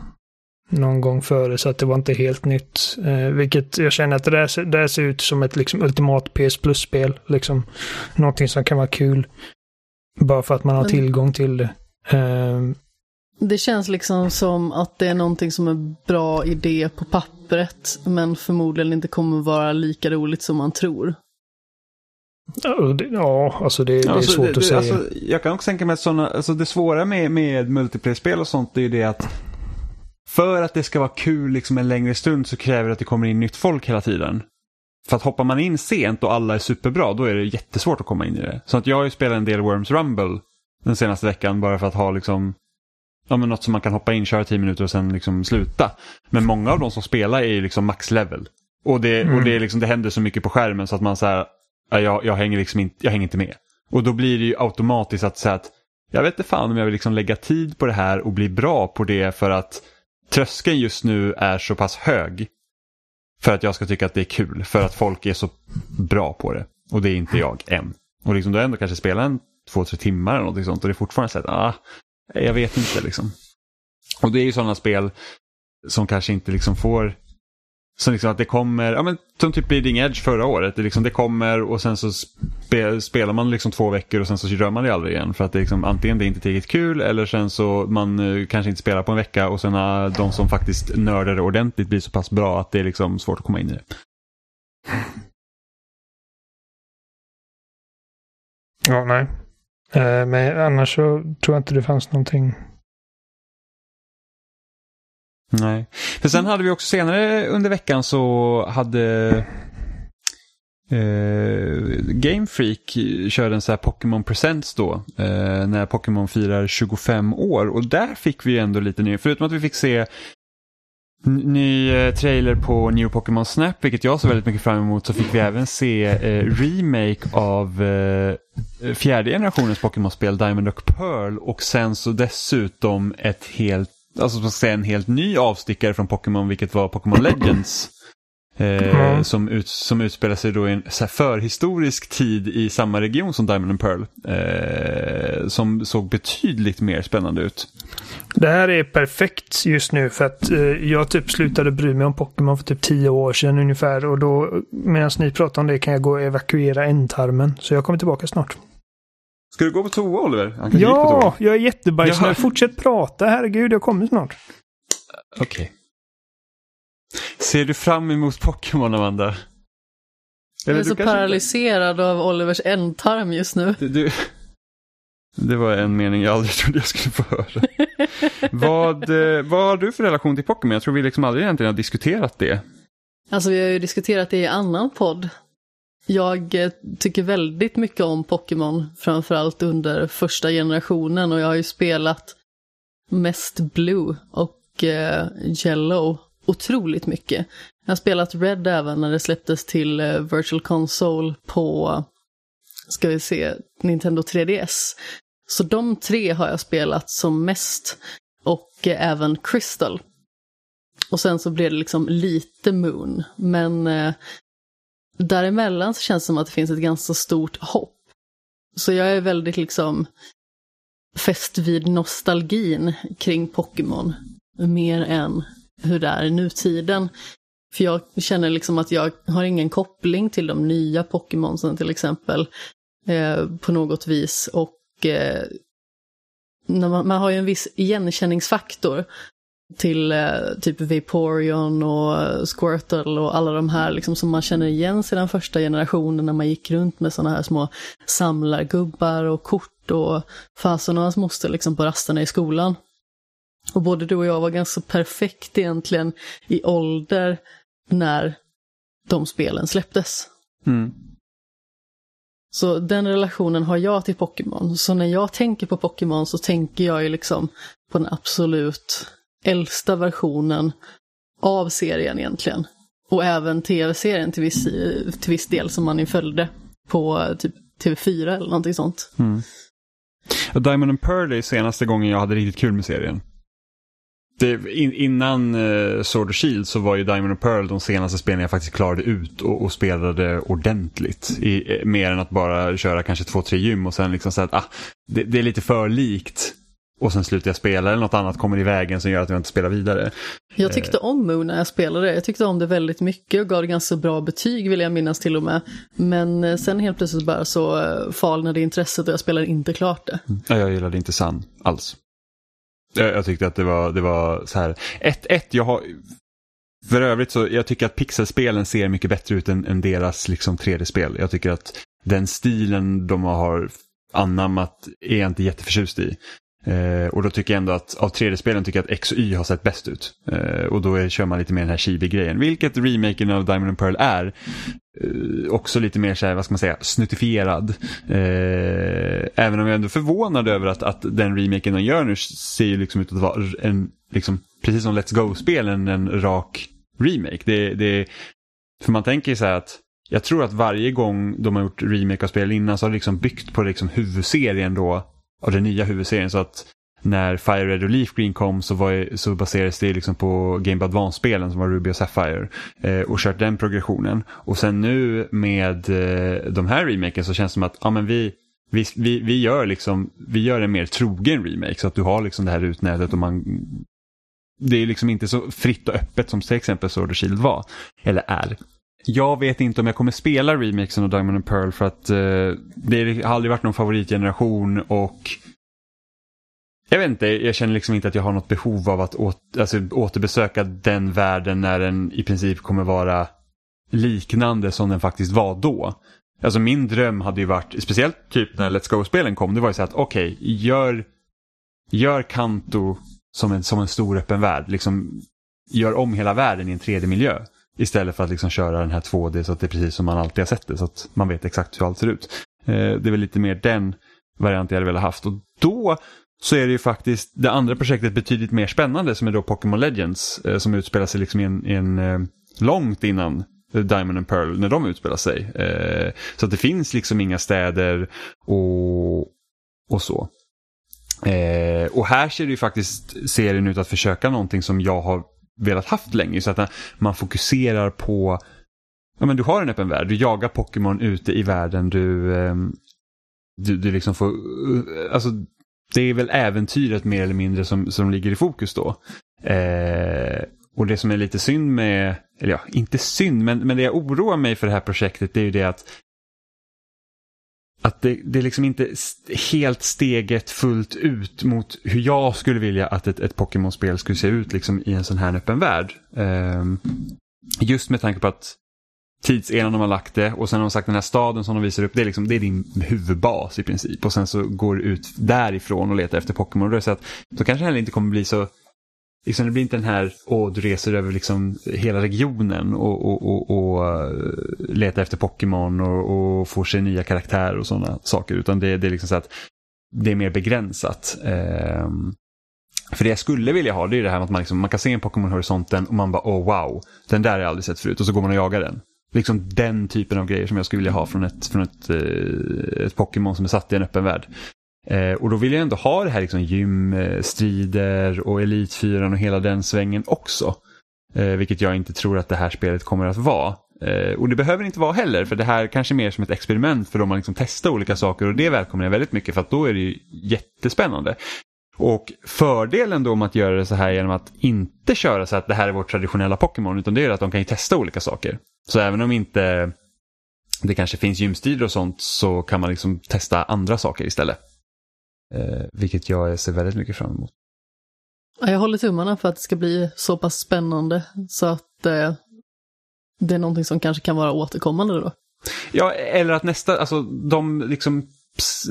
C: någon gång före så att det var inte helt nytt. Eh, vilket jag känner att det där, det där ser ut som ett liksom, ultimat PS Plus-spel. Liksom, någonting som kan vara kul. Bara för att man har Men... tillgång till det. Eh,
B: det känns liksom som att det är någonting som är bra idé på pappret men förmodligen inte kommer vara lika roligt som man tror.
C: Ja, alltså det, det är alltså, svårt det, att säga. Alltså,
A: jag kan också tänka mig att sådana, alltså det svåra med, med multiplayer-spel och sånt är ju det att för att det ska vara kul liksom en längre stund så kräver det att det kommer in nytt folk hela tiden. För att hoppar man in sent och alla är superbra då är det jättesvårt att komma in i det. Så att jag har ju spelat en del Worms Rumble den senaste veckan bara för att ha liksom ja, men något som man kan hoppa in, köra tio minuter och sen liksom sluta. Men många av de som spelar är ju liksom max level. Och det, mm. och det, är liksom, det händer så mycket på skärmen så att man säger jag, jag, hänger liksom inte, jag hänger inte med. Och då blir det ju automatiskt att säga att jag vet inte fan om jag vill liksom lägga tid på det här och bli bra på det för att tröskeln just nu är så pass hög för att jag ska tycka att det är kul. För att folk är så bra på det. Och det är inte jag än. Och liksom då ändå kanske spelat en två, tre timmar eller någonting sånt och det är fortfarande så att, ah, jag vet inte liksom. Och det är ju sådana spel som kanske inte liksom får så liksom att det kommer, ja men som typ Bleeding Edge förra året. Det, liksom, det kommer och sen så spe, spelar man liksom två veckor och sen så rör man det aldrig igen. För att det liksom, antingen det är inte tillräckligt kul eller sen så man uh, kanske inte spelar på en vecka och sen uh, de som faktiskt nördar det ordentligt blir så pass bra att det är liksom svårt att komma in i det.
C: Ja, nej. Uh, men annars så tror jag inte det fanns någonting
A: Nej. För sen hade vi också senare under veckan så hade eh, Game Freak körde en sån här Pokémon Presents då. Eh, när Pokémon firar 25 år. Och där fick vi ändå lite ny, förutom att vi fick se ny eh, trailer på New Pokémon Snap, vilket jag såg väldigt mycket fram emot, så fick vi även se eh, remake av eh, fjärde generationens Pokémon-spel Diamond och Pearl och sen så dessutom ett helt alltså ska säga en helt ny avstickare från Pokémon, vilket var Pokémon Legends. Eh,
C: Mm.
A: som, ut, som utspelar sig då i en förhistorisk tid i samma region som Diamond and Pearl. Eh, som såg betydligt mer spännande ut.
C: Det här är perfekt just nu för att eh, jag typ slutade bry mig om Pokémon för typ tio år sedan ungefär och då medan ni pratar om det kan jag gå och evakuera ändtarmen. Så jag kommer tillbaka snart.
A: Ska du gå på toa Oliver? Han gick på toa.
C: Ja, jag är jättebajsnödig.
A: Jaha.
C: Fortsätt prata, herregud, jag kommer snart.
A: Okej. Ser du fram emot Pokémon Amanda?
B: Jag är
A: Eller
B: så paralyserad av Olivers ändtarm just nu.
A: Du, du, det var en mening jag aldrig trodde jag skulle få höra. vad, eh, vad har du för relation till Pokémon? Jag tror vi liksom aldrig egentligen har diskuterat det.
B: Alltså vi har ju diskuterat det i annan podd. Jag eh, tycker väldigt mycket om Pokémon, framförallt under första generationen och jag har ju spelat mest Blue och eh, Yellow otroligt mycket. Jag har spelat Red även när det släpptes till eh, Virtual Console på, ska vi se, Nintendo 3DS. Så de tre har jag spelat som mest och eh, även Crystal. Och sen så blev det liksom lite Moon. Men eh, däremellan så känns det som att det finns ett ganska stort hopp. Så jag är väldigt liksom fäst vid nostalgin kring Pokémon. Mer än hur det är i nutiden. För jag känner liksom att jag har ingen koppling till de nya Pokémonsen till exempel. Eh, på något vis. Och eh, när man, man har ju en viss igenkänningsfaktor till eh, typ Vaporeon och Squirtle och alla de här liksom, som man känner igen sedan första generationen när man gick runt med sådana här små samlargubbar och kort och fasen och hans moster liksom på rasterna i skolan. Och både du och jag var ganska perfekt egentligen i ålder när de spelen släpptes.
A: Mm.
B: Så den relationen har jag till Pokémon. Så när jag tänker på Pokémon så tänker jag ju liksom på den absolut äldsta versionen av serien egentligen. Och även tv-serien till viss, till viss del som man ju följde på typ TV4 eller någonting sånt.
A: Mm. Diamond and Pearl är senaste gången jag hade riktigt kul med serien. Det, in, innan uh, Sword och Shield så var ju Diamond and Pearl de senaste spelen jag faktiskt klarade ut och, och spelade ordentligt. I, eh, mer än att bara köra kanske två, tre gym och sen liksom säga att ah, det, det är lite för likt. Och sen slutar jag spela eller något annat kommer i vägen som gör att jag inte spelar vidare.
B: Jag tyckte om Moon när jag spelade. Jag tyckte om det väldigt mycket och gav det ganska bra betyg vill jag minnas till och med. Men eh, sen helt plötsligt bara så eh, falnade intresset och jag spelade inte klart det.
A: Ja, jag gillade inte Sun alls. Jag, jag tyckte att det var, det var så här. 1-1, jag har... För övrigt så jag tycker att pixelspelen ser mycket bättre ut än, än deras liksom 3D-spel. Jag tycker att den stilen de har anammat är jag inte jätteförtjust i. Eh, och då tycker jag ändå att av 3D-spelen tycker jag att X och Y har sett bäst ut. Eh, och då är, kör man lite mer den här chibi-grejen. Vilket remaken av Diamond and Pearl är. Eh, också lite mer så här, vad ska man säga, snuttifierad. Eh, även om jag ändå är förvånad över att, att den remaken de gör nu ser ju liksom ut att vara en, liksom, precis som Let's Go-spelen, en rak remake. Det, det, för man tänker ju så här att jag tror att varje gång de har gjort remake av spel innan så har det liksom byggt på liksom huvudserien då av den nya huvudserien. Så att när Fire Red och Leaf Green kom så, var, så baserades det liksom på Game Boy Advance-spelen som var Ruby och Sapphire. Eh, och kört den progressionen. Och sen nu med eh, de här remaken så känns det som att ja, men vi, vi, vi, vi, gör liksom, vi gör en mer trogen remake. Så att du har liksom det här utnätet och man det är liksom inte så fritt och öppet som till exempel Sword och Shield var. Eller är. Jag vet inte om jag kommer spela remixen av Diamond and Pearl för att eh, det har aldrig varit någon favoritgeneration och jag vet inte, jag känner liksom inte att jag har något behov av att åter, alltså, återbesöka den världen när den i princip kommer vara liknande som den faktiskt var då. Alltså min dröm hade ju varit, speciellt typ när Let's Go-spelen kom, det var ju så att okej, gör, gör Kanto som en, som en stor öppen värld. Liksom, gör om hela världen i en 3D-miljö. Istället för att liksom köra den här 2D så att det är precis som man alltid har sett det. Så att man vet exakt hur allt ser ut. Eh, det är väl lite mer den varianten jag hade velat haft. Och då så är det ju faktiskt det andra projektet betydligt mer spännande som är då Pokémon Legends. Eh, som utspelar sig liksom i en, i en eh, långt innan Diamond and Pearl när de utspelar sig. Eh, så att det finns liksom inga städer och, och så. Eh, och här ser det ju faktiskt serien ut att försöka någonting som jag har velat haft länge. Så att eh, man fokuserar på, ja men du har en öppen värld, du jagar Pokémon ute i världen, du, ehm, du, du liksom får, eh, alltså det är väl äventyret mer eller mindre som, som ligger i fokus då. Eh, och det som är lite synd med, eller ja, inte synd, men, men det jag oroar mig för det här projektet det är ju det att att det, det är liksom inte helt steget fullt ut mot hur jag skulle vilja att ett, ett Pokémon-spel skulle se ut liksom i en sån här öppen värld. Um, just med tanke på att tidseran de har lagt det och sen har de sagt den här staden som de visar upp, det är, liksom, det är din huvudbas i princip. Och sen så går du ut därifrån och letar efter Pokémon. Då, då kanske det heller inte kommer bli så liksom, det blir inte den här, åh, du reser över liksom hela regionen och, och, och, och eh, letar efter Pokémon och, och får sig nya karaktärer och sådana saker. Utan det, det är liksom så att det är mer begränsat. Um, för det jag skulle vilja ha det är det här med att man, liksom, man kan se en Pokémon-horisonten och man bara, åh wow, den där har jag aldrig sett förut. Och så går man och jagar den. Liksom den typen av grejer som jag skulle vilja ha från ett, från ett, eh, ett Pokémon som är satt i en öppen värld. Eh, och då vill jag ändå ha det här liksom gymstrider och elitfyran och hela den svängen också. Eh, vilket jag inte tror att det här spelet kommer att vara. Eh, och det behöver inte vara heller för det här kanske är mer som ett experiment för då man liksom testar olika saker och det välkomnar jag väldigt mycket för att då är det ju jättespännande. Och fördelen då med att göra det så här genom att inte köra så att det här är vårt traditionella Pokémon utan det är att de kan ju testa olika saker. Så även om inte det kanske finns gymstrider och sånt så kan man liksom testa andra saker istället. Eh, vilket jag ser väldigt mycket fram emot.
B: Jag håller tummarna för att det ska bli så pass spännande så att eh, det är någonting som kanske kan vara återkommande då.
A: Ja, eller att nästa, alltså de liksom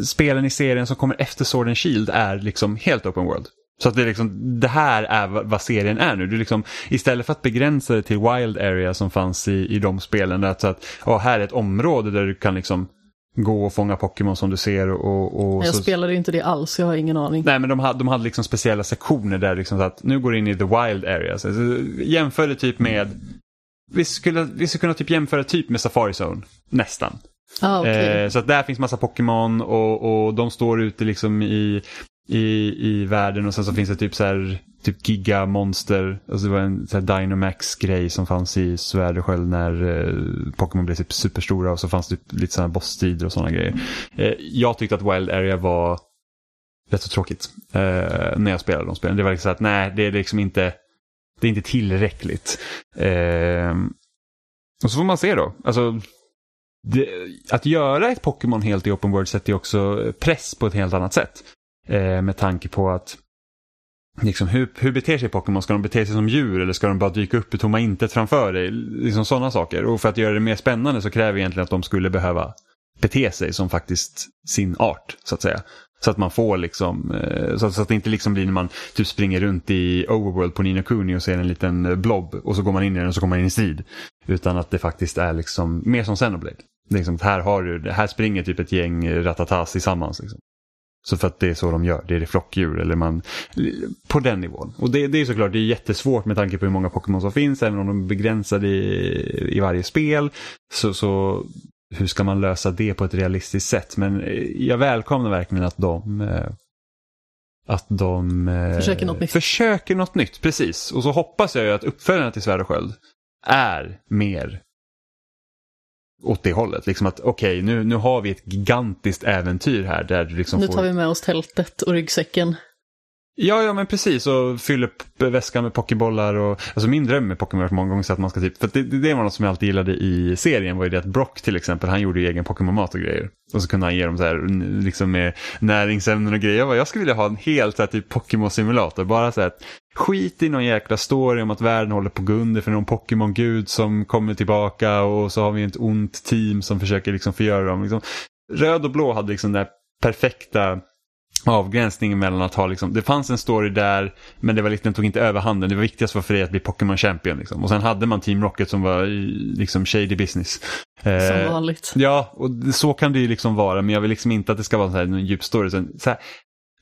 A: spelen i serien som kommer efter Sword and Shield är liksom helt open world. Så att det, är liksom, det här är vad serien är nu. Du liksom, istället för att begränsa det till Wild Area som fanns i, i de spelen. Där, så att oh, här är ett område där du kan liksom gå och fånga Pokémon som du ser. Och, och
B: jag
A: så...
B: spelade inte det alls, jag har ingen aning.
A: Nej, men de hade, de hade liksom speciella sektioner där liksom så att nu går du in i the wild area. Så, jämför det typ med, vi skulle, vi skulle kunna typ jämföra typ med Safari Zone, nästan.
B: Ah, okay.
A: eh, så att där finns massa Pokémon och, och de står ute liksom i, i, i världen och sen så finns det typ så här typ gigamonster. Alltså det var en så här Dynamax-grej som fanns i Svärd och Sköld när eh, Pokémon blev typ superstora och så fanns det typ lite sådana bossstrider och sådana grejer. Eh, jag tyckte att Wild Area var rätt så tråkigt eh, när jag spelade de spelen. Det var liksom så att nej, det är liksom inte, det är inte tillräckligt. Eh, och så får man se då. Alltså, det, att göra ett Pokémon helt i open world sätter ju också press på ett helt annat sätt. Eh, med tanke på att Liksom, hur, hur beter sig Pokémon? Ska de bete sig som djur eller ska de bara dyka upp i tomma intet framför dig? Liksom sådana saker. Och för att göra det mer spännande så kräver egentligen att de skulle behöva bete sig som faktiskt sin art, så att säga. Så att man får liksom, eh, så att, det inte liksom blir när man typ springer runt i Overworld på Nino Kuni och ser en liten eh, blob och så går man in i den och så kommer man in i strid. Utan att det faktiskt är liksom mer som Xenoblade. Det är liksom, här, har du, här springer typ ett gäng eh, ratatas tillsammans. Liksom. Så för att det är så de gör, det är det flockdjur eller man, på den nivån. Och det, det är såklart, det är jättesvårt med tanke på hur många Pokémon som finns, även om de är begränsade i, i varje spel. Så, så hur ska man lösa det på ett realistiskt sätt? Men eh, jag välkomnar verkligen att de eh, att de
B: eh, försöker något nytt.
A: Försöker något nytt, precis. Och så hoppas jag ju att uppföljarna till Svärd och Sköld är mer åt det hållet. Liksom att okej, okay, nu, nu har vi ett gigantiskt äventyr här. Där du liksom
B: nu tar får... vi med oss tältet och ryggsäcken.
A: Ja, ja men precis. Och fylla upp väskan med pokébollar. Och, alltså min dröm med Pokémon många gånger så att man ska typ, för det, det var något som jag alltid gillade i serien var ju det att Brock till exempel, han gjorde ju egen Pokémon-mat och grejer. Och så kunde han ge dem så här, liksom med näringsämnen och grejer. Jag, bara, jag skulle vilja ha en helt så här, typ Pokémon-simulator. Bara så här, skit i någon jäkla story om att världen håller på att gå under för någon Pokémon-gud som kommer tillbaka och så har vi ett ont team som försöker liksom förgöra dem. Liksom, röd och blå hade liksom den där perfekta avgränsningen mellan att ha liksom, det fanns en story där men det var liksom, den tog inte överhanden. Det var viktigast var för dig att bli Pokémon Champion. Liksom. Och sen hade man Team Rocket som var liksom shady business.
B: Eh, som vanligt.
A: Ja, och så kan det ju liksom vara men jag vill liksom inte att det ska vara så här, en djup story. Så här,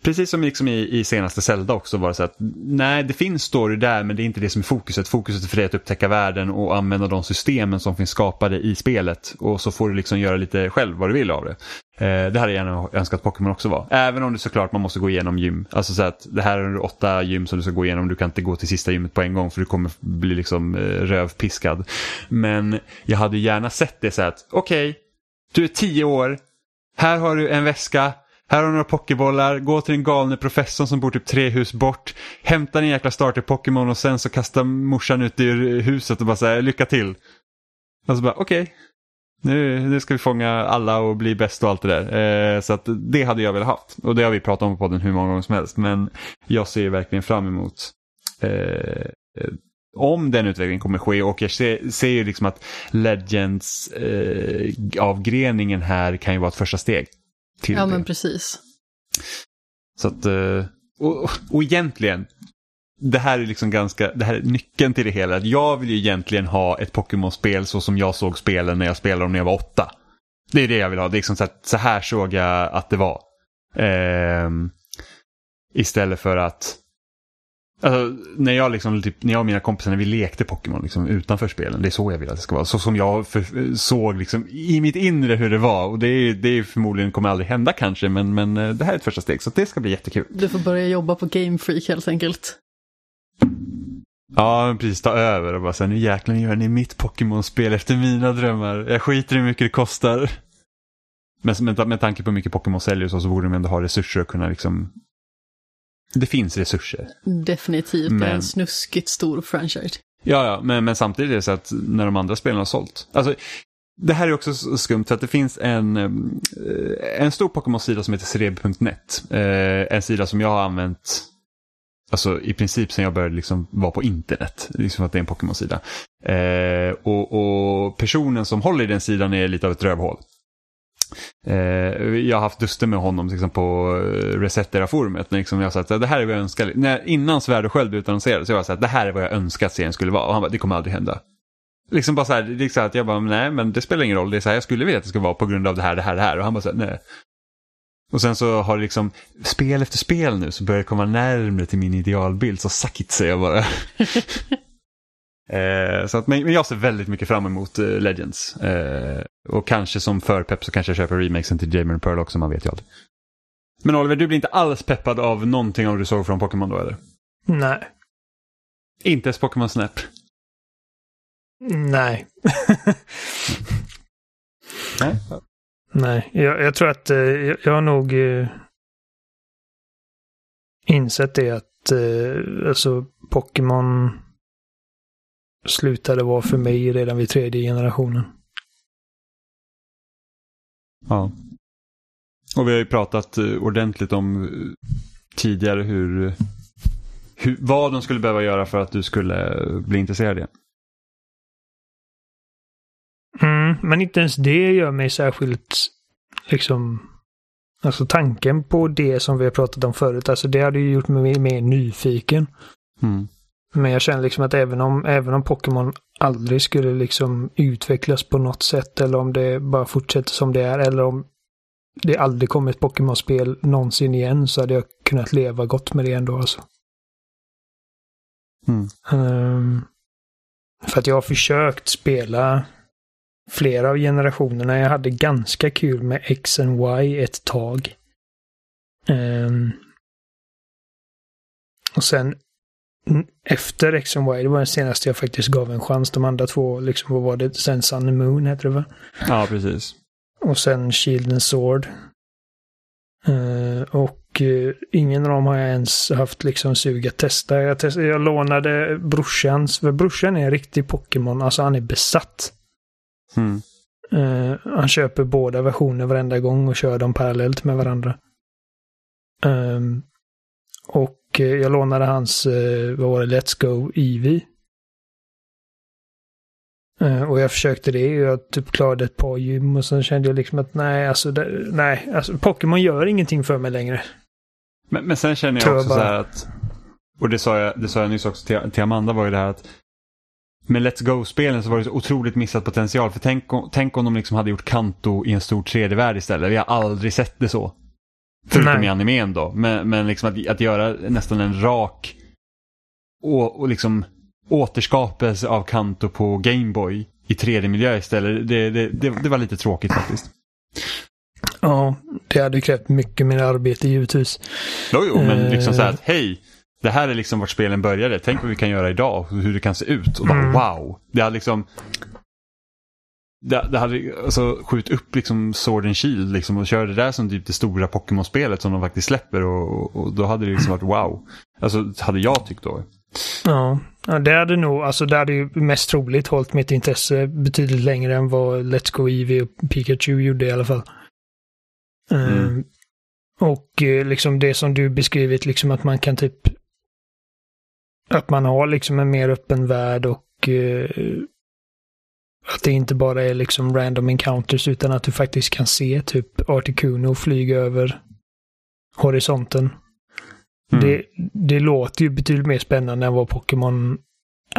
A: Precis som liksom i, i senaste Zelda också var det så att nej det finns story där men det är inte det som är fokuset. Fokuset är för dig att upptäcka världen och använda de systemen som finns skapade i spelet och så får du liksom göra lite själv vad du vill av det. Eh, det hade jag gärna önskat Pokémon också var. Även om det såklart man måste gå igenom gym. Alltså så att det här är åtta gym som du ska gå igenom. Du kan inte gå till sista gymmet på en gång för du kommer bli liksom eh, rövpiskad. Men jag hade gärna sett det så att okej, okay, du är tio år. Här har du en väska. Här har du några pokébollar, gå till den galne professorn som bor typ tre hus bort. Hämta din jäkla starter-Pokémon och sen så kastar morsan ut ur huset och bara säger lycka till. Och så bara okej, okay, nu, nu ska vi fånga alla och bli bäst och allt det där. Eh, så att det hade jag velat haft. Och det har vi pratat om på podden hur många gånger som helst. Men jag ser verkligen fram emot eh, om den utvecklingen kommer ske och jag ser, ser ju liksom att Legends eh, avgreningen här kan ju vara ett första steg. Till
B: ja
A: det.
B: men precis.
A: Så att, eh, och, och egentligen, det här är liksom ganska, det här är nyckeln till det hela. Jag vill ju egentligen ha ett Pokémon-spel så som jag såg spelen när jag spelade dem när jag var åtta. Det är det jag vill ha. Det är liksom så, att, så här såg jag att det var. Eh, istället för att Alltså, när, jag liksom, typ, när jag och mina kompisar när vi lekte Pokémon liksom, utanför spelen, det är så jag vill att det ska vara. Så som jag för, såg liksom, i mitt inre hur det var. Och det är, det är förmodligen kommer aldrig hända kanske, men, men eh, det här är ett första steg. Så det ska bli jättekul.
B: Du får börja jobba på Game Freak helt enkelt.
A: Ja, precis. Ta över och bara säga nu jäklar gör ni mitt Pokémon-spel efter mina drömmar. Jag skiter i hur mycket det kostar. Men med, med tanke på hur mycket Pokémon säljer så, så borde de ändå ha resurser att kunna liksom... Det finns resurser.
B: Definitivt, men... det är en snuskigt stor franchise.
A: Ja, ja, men, men samtidigt är det så att när de andra spelen har sålt. Alltså, det här är också skumt för att det finns en, eh, en stor Pokémon-sida som heter Cereb.net. Eh, en sida som jag har använt Alltså i princip sen jag började liksom vara på internet. Liksom att det är en Pokémon-sida. Eh, och, och, personen som håller i den sidan är lite av ett rövhål. Eh, jag har haft duster med honom liksom, på eh, Resetera-forumet. Liksom, jag har sagt att det här är vad jag önskar. När, innan Svärd och Sköld utannonserades så jag sagt att det här är vad jag önskar att serien skulle vara. Och han bara, det kommer aldrig hända. Liksom bara så här, liksom att jag bara, nej men det spelar ingen roll. Det är så här, jag skulle vilja att det ska vara på grund av det här, det här, det här. Och han bara så här, nej. Och sen så har det liksom, spel efter spel nu så börjar det komma närmre till min idealbild. Så sakit säger jag bara. eh, så att, men, jag ser väldigt mycket fram emot eh, Legends. Eh, och kanske som förpepp så kanske jag köper remakesen till Jamie Pearl också, man vet ju aldrig. Men Oliver, du blir inte alls peppad av någonting av du såg från Pokémon då eller?
C: Nej.
A: Inte ens Pokémon Snap?
C: Nej.
A: Nej.
C: Nej, jag, jag tror att eh, jag, jag har nog eh, insett det att eh, alltså Pokémon slutade vara för mig redan vid tredje generationen.
A: Ja. Och vi har ju pratat eh, ordentligt om eh, tidigare hur, hur, vad de skulle behöva göra för att du skulle bli intresserad igen.
C: Mm, men inte ens det gör mig särskilt liksom Alltså tanken på det som vi har pratat om förut, alltså det hade ju gjort mig mer nyfiken.
A: Mm.
C: Men jag känner liksom att även om, även om Pokémon aldrig skulle liksom utvecklas på något sätt eller om det bara fortsätter som det är eller om det aldrig kommer ett Pokémon-spel någonsin igen så hade jag kunnat leva gott med det ändå alltså.
A: Mm.
C: Um, för att jag har försökt spela flera av generationerna. Jag hade ganska kul med X och Y ett tag. Um, och sen efter X och Y, det var den senaste jag faktiskt gav en chans. De andra två, liksom, vad var det? Sen Sun and Moon heter det va?
A: Ja, precis.
C: Och sen Shield and Sword. Uh, och uh, ingen av dem har jag ens haft liksom sug att testa. Jag, test, jag lånade brorsans, för brorsan är en riktig Pokémon, alltså han är besatt.
A: Mm.
C: Uh, han köper båda versioner varenda gång och kör dem parallellt med varandra. Um, och jag lånade hans, uh, vad var det, Let's Go Eevee. och jag försökte det. Jag typ klarade ett par gym och sen kände jag liksom att nej, alltså, det, nej, alltså Pokémon gör ingenting för mig längre.
A: Men, men sen känner jag Tror också jag bara... så här att, och det sa jag, det sa jag nyss också till, till Amanda var ju det här att med Let's Go-spelen så var det så otroligt missad potential. För tänk, tänk om de liksom hade gjort Kanto i en stor 3D-värld istället. Vi har aldrig sett det så. Förutom Nej. i animen då. Men, men liksom att, att göra nästan en rak och, och liksom återskapelse av Kanto på Gameboy i 3D-miljö istället. Det, det, det, det, var lite tråkigt faktiskt.
C: Ja, det hade krävt mycket mer arbete givetvis.
A: Jo, jo, men
C: Eh.
A: liksom så här att hej, det här är liksom vart spelen började. Tänk vad vi kan göra idag och hur det kan se ut. Och bara
C: Mm.
A: wow. Det hade liksom det, det hade alltså skjut upp liksom Sword and Shield liksom och kör det där som typ det stora Pokémon-spelet som de faktiskt släpper och, och, då hade det liksom varit wow. Alltså hade jag tyckt då.
C: Ja, det hade nog, alltså det hade ju mest troligt hållit mitt intresse betydligt längre än vad Let's Go Eevee och Pikachu gjorde i alla fall.
A: Mm.
C: Eh, och eh, liksom det som du beskrivit, liksom att man kan typ att man har liksom en mer öppen värld och eh, att det inte bara är liksom random encounters utan att du faktiskt kan se typ Articuno flyga över horisonten.
A: Mm.
C: Det, det låter ju betydligt mer spännande än vad Pokémon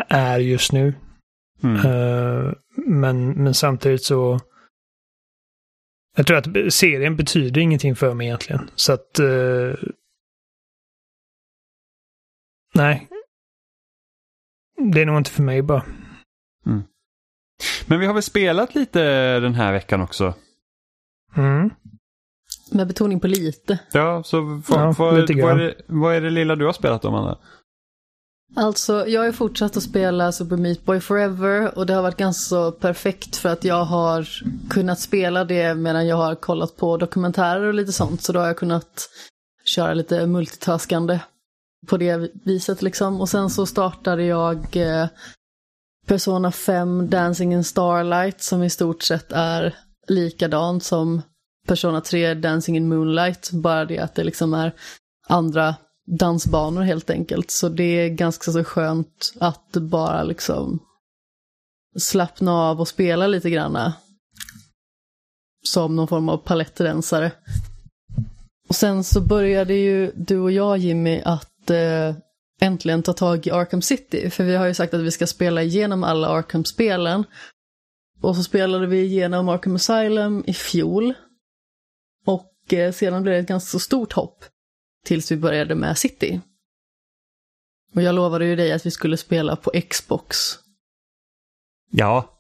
C: är just nu.
A: Mm.
C: Eh, men, men samtidigt så... Jag tror att serien betyder ingenting för mig egentligen. Så att... eh, nej. Det är nog inte för mig bara.
A: Men vi har väl spelat lite den här veckan också.
C: Mm.
B: Med betoning på lite.
A: Ja, så vad,
C: Ja,
A: vad,
C: lite
A: vad, är det, vad är det lilla du har spelat då, Amanda?
B: Alltså, jag har fortsatt att spela Super Meat Boy Forever och det har varit ganska så perfekt för att jag har kunnat spela det medan jag har kollat på dokumentärer och lite sånt. Så då har jag kunnat köra lite multitaskande på det viset liksom. Och sen så startade jag eh, Persona 5 Dancing in Starlight som i stort sett är likadant som Persona 3 Dancing in Moonlight. Bara det att det liksom är andra dansbanor helt enkelt. Så det är ganska så skönt att bara liksom slappna av och spela lite granna. Som någon form av palettrensare. Och sen så började ju du och jag Jimmy att eh, äntligen ta tag i Arkham City. För vi har ju sagt att vi ska spela igenom alla Arkham-spelen. Och så spelade vi igenom Arkham Asylum i fjol. Och eh, sedan blev det ett ganska stort hopp. Tills vi började med City. Och jag lovade ju dig att vi skulle spela på Xbox.
A: Ja,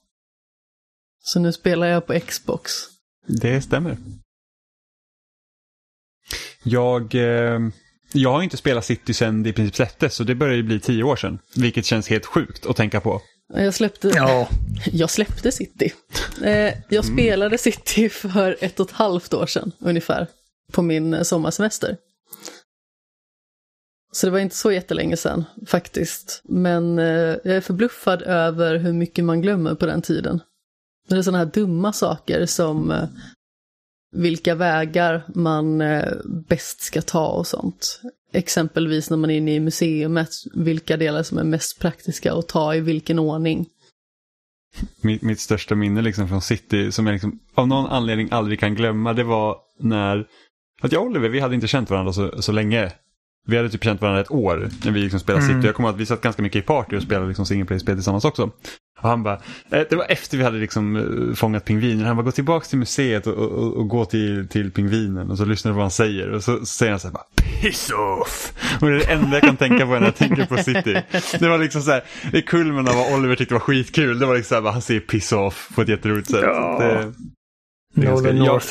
B: Så nu spelar jag på Xbox.
A: det stämmer. Jag, eh, jag har inte spelat City sedan det i princip släpptes, så det börjar ju bli tio år sedan. Vilket känns helt sjukt att tänka på.
B: Jag släppte,
C: Ja.
B: jag släppte City. Eh, jag spelade City för ett och ett halvt år sedan ungefär. På min eh, sommarsemester. Så det var inte så jättelänge sedan faktiskt. Men eh, jag är förbluffad över hur mycket man glömmer på den tiden. Det är sådana här dumma saker som vilka vägar man eh, bäst ska ta och sånt. Exempelvis när man är inne i museumet, vilka delar som är mest praktiska att ta i vilken ordning.
A: Mitt, mitt största minne liksom från City som jag liksom, av någon anledning aldrig kan glömma det var när att jag och Oliver vi hade inte känt varandra så, så länge. Vi hade typ känt varandra ett år när vi liksom spelade
C: Mm.
A: City. Jag kommer ihåg att vi satt ganska mycket i party och spelade liksom single play-spel tillsammans också. Och han bara, eh, det var efter vi hade liksom eh, fångat pingviner. Han bara, gå tillbaka till museet och, och, och gå till, till pingvinen. Och så lyssnar du på vad han säger. Och så, så säger han så här bara, piss off! Och det är det enda jag kan tänka på när jag tänker på City. Det var liksom så här, det är kulmen av vad Oliver tyckte var skitkul. Det var liksom så här, bara, han säger piss off på ett jätteroligt sätt.
C: Ja.
A: Det, det ganska-
C: Nolan
A: Ja.
C: North.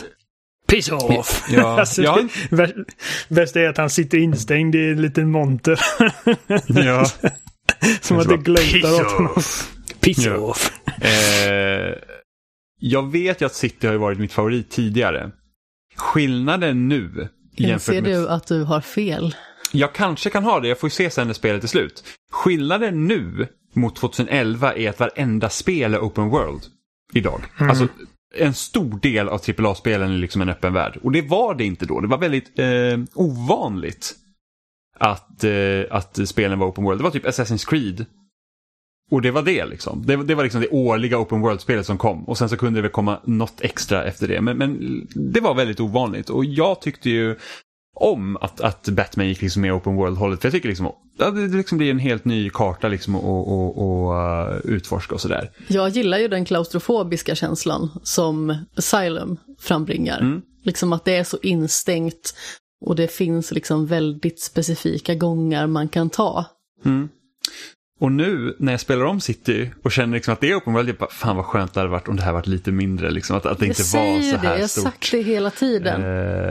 C: Piss off!
A: Ja,
C: alltså, vä- Bästa är att han sitter instängd i en liten monter.
A: Ja.
C: Som att det glömtar åt honom. Piss
A: Ja.
C: off.
A: Eh, jag vet ju att City har varit mitt favorit tidigare. Skillnaden nu jämfört
B: Inser
A: med...
B: du att du har fel?
A: Jag kanske kan ha det, jag får ju se sen när spelet är slut. Skillnaden nu mot 2011 är att varenda spel är open world idag.
C: Mm.
A: Alltså en stor del av AAA-spelen är liksom en öppen värld. Och det var det inte då. Det var väldigt eh, ovanligt att, eh, att spelen var open world. Det var typ Assassin's Creed. Och det var det liksom. Det, det var liksom det årliga open world-spelet som kom. Och sen så kunde det väl komma något extra efter det. Men, men det var väldigt ovanligt. Och jag tyckte ju om att, att Batman gick liksom med open world-hållet. För jag tycker liksom det liksom blir en helt ny karta liksom att och, och, och, uh, utforska och sådär.
B: Jag gillar ju den klaustrofobiska känslan som Asylum frambringar.
A: Mm.
B: Liksom att det är så instängt och det finns liksom väldigt specifika gångar man kan ta.
A: Mm. Och nu när jag spelar om City och känner liksom att det är open world, jag bara, fan vad skönt det hade varit om det här varit lite mindre. Liksom, att, att det
B: Jag
A: inte var så här
B: det, jag
A: stort.
B: sagt det hela tiden.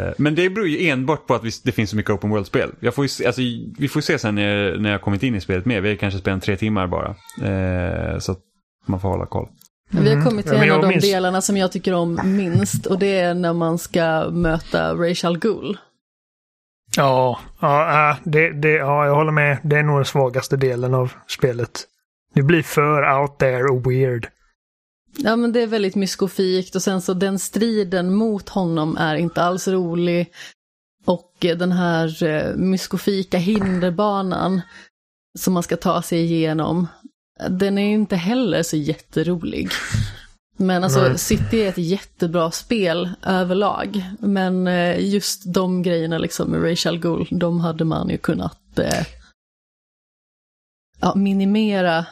A: Eh, men det beror ju enbart på att vi, det finns så mycket open world-spel. Jag får ju, se- alltså, vi får se sen när, när jag kommit in i spelet mer. Vi har kanske spelat tre timmar bara. Eh, så att man får hålla koll.
B: Vi har kommit till
C: Mm. Ja,
B: en av
C: jag
B: de
C: minns-
B: delarna som jag tycker om minst och det är när man ska möta Rachel Ghoul.
C: Ja, ja, äh, det, det, ja, jag håller med. Det är nog den svagaste delen av spelet. Det blir för out there och weird.
B: Ja men det är väldigt myskofikt och sen så den striden mot honom är inte alls rolig. Och eh, den här eh, myskofika hinderbanan som man ska ta sig igenom, eh, den är inte heller så jätterolig. Men alltså
C: Nej.
B: City är ett jättebra spel överlag. Men eh, just de grejerna liksom med Rachel Ghoul, de hade man ju kunnat eh, ja, minimera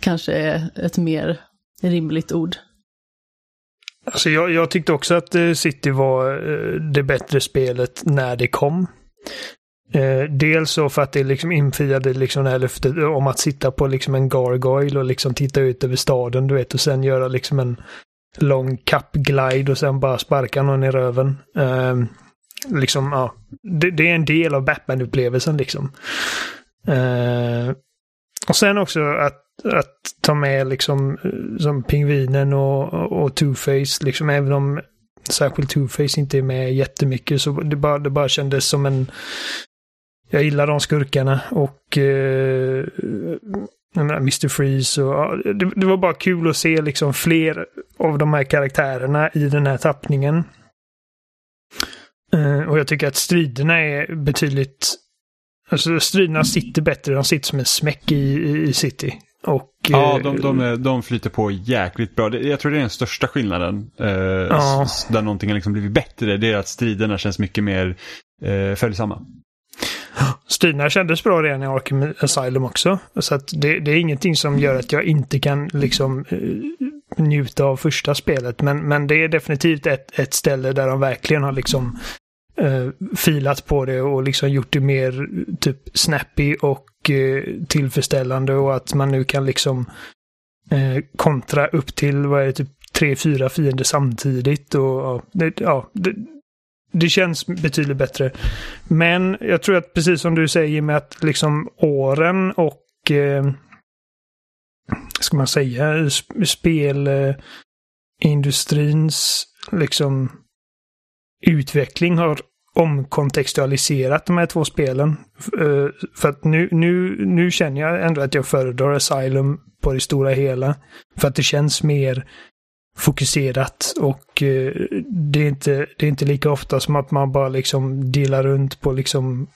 B: kanske är ett mer rimligt ord.
C: Alltså jag, jag tyckte också att eh, City var eh, det bättre spelet när det kom. Eh, dels så för att det liksom infriade liksom det här löftet eh, om att sitta på liksom en gargoyle och liksom titta ut över staden, du vet, och sen göra liksom en lång kappglide och sen bara sparka någon i röven. Eh, liksom, ja. Det, det är en del av Batman-upplevelsen liksom. Eh, och sen också att, att ta med liksom eh, som Pingvinen och, och Two-Face, liksom även om särskilt Two-Face inte är med jättemycket så det bara, det bara kändes som en... Jag gillar de skurkarna och eh, Mr. Freeze och ja, det, det var bara kul att se liksom fler av de här karaktärerna i den här tappningen. Eh, och jag tycker att striderna är betydligt Alltså striderna sitter bättre, de sitter som en smäck i, i, i City. Och,
A: Ja,
C: eh,
A: de, de, är- de flyter på jäkligt bra. Jag tror det är den största skillnaden. Eh,
C: Ja.
A: Där någonting har liksom blivit bättre. Det är att striderna känns mycket mer eh, följsamma.
C: Striderna kändes bra redan i Arkham Asylum också. Så att det, det är ingenting som gör att jag inte kan liksom eh, njuta av första spelet. Men, men det är definitivt ett, ett ställe där de verkligen har liksom eh, filat på det och liksom gjort det mer typ snappy och eh, tillfredsställande och att man nu kan liksom eh, kontra upp till, vad är det, typ tre, fyra fiender samtidigt och ja, det, ja, det, det känns betydligt bättre. Men jag tror att precis som du säger med att liksom åren och eh, ska man säga spelindustrins liksom utveckling har omkontextualiserat de här två spelen. Eh, för att nu, nu, nu känner jag ändå att jag föredrar Asylum på det stora hela. För att det känns mer fokuserat och eh, det, är inte, det är inte lika ofta som att man bara liksom delar runt på liksom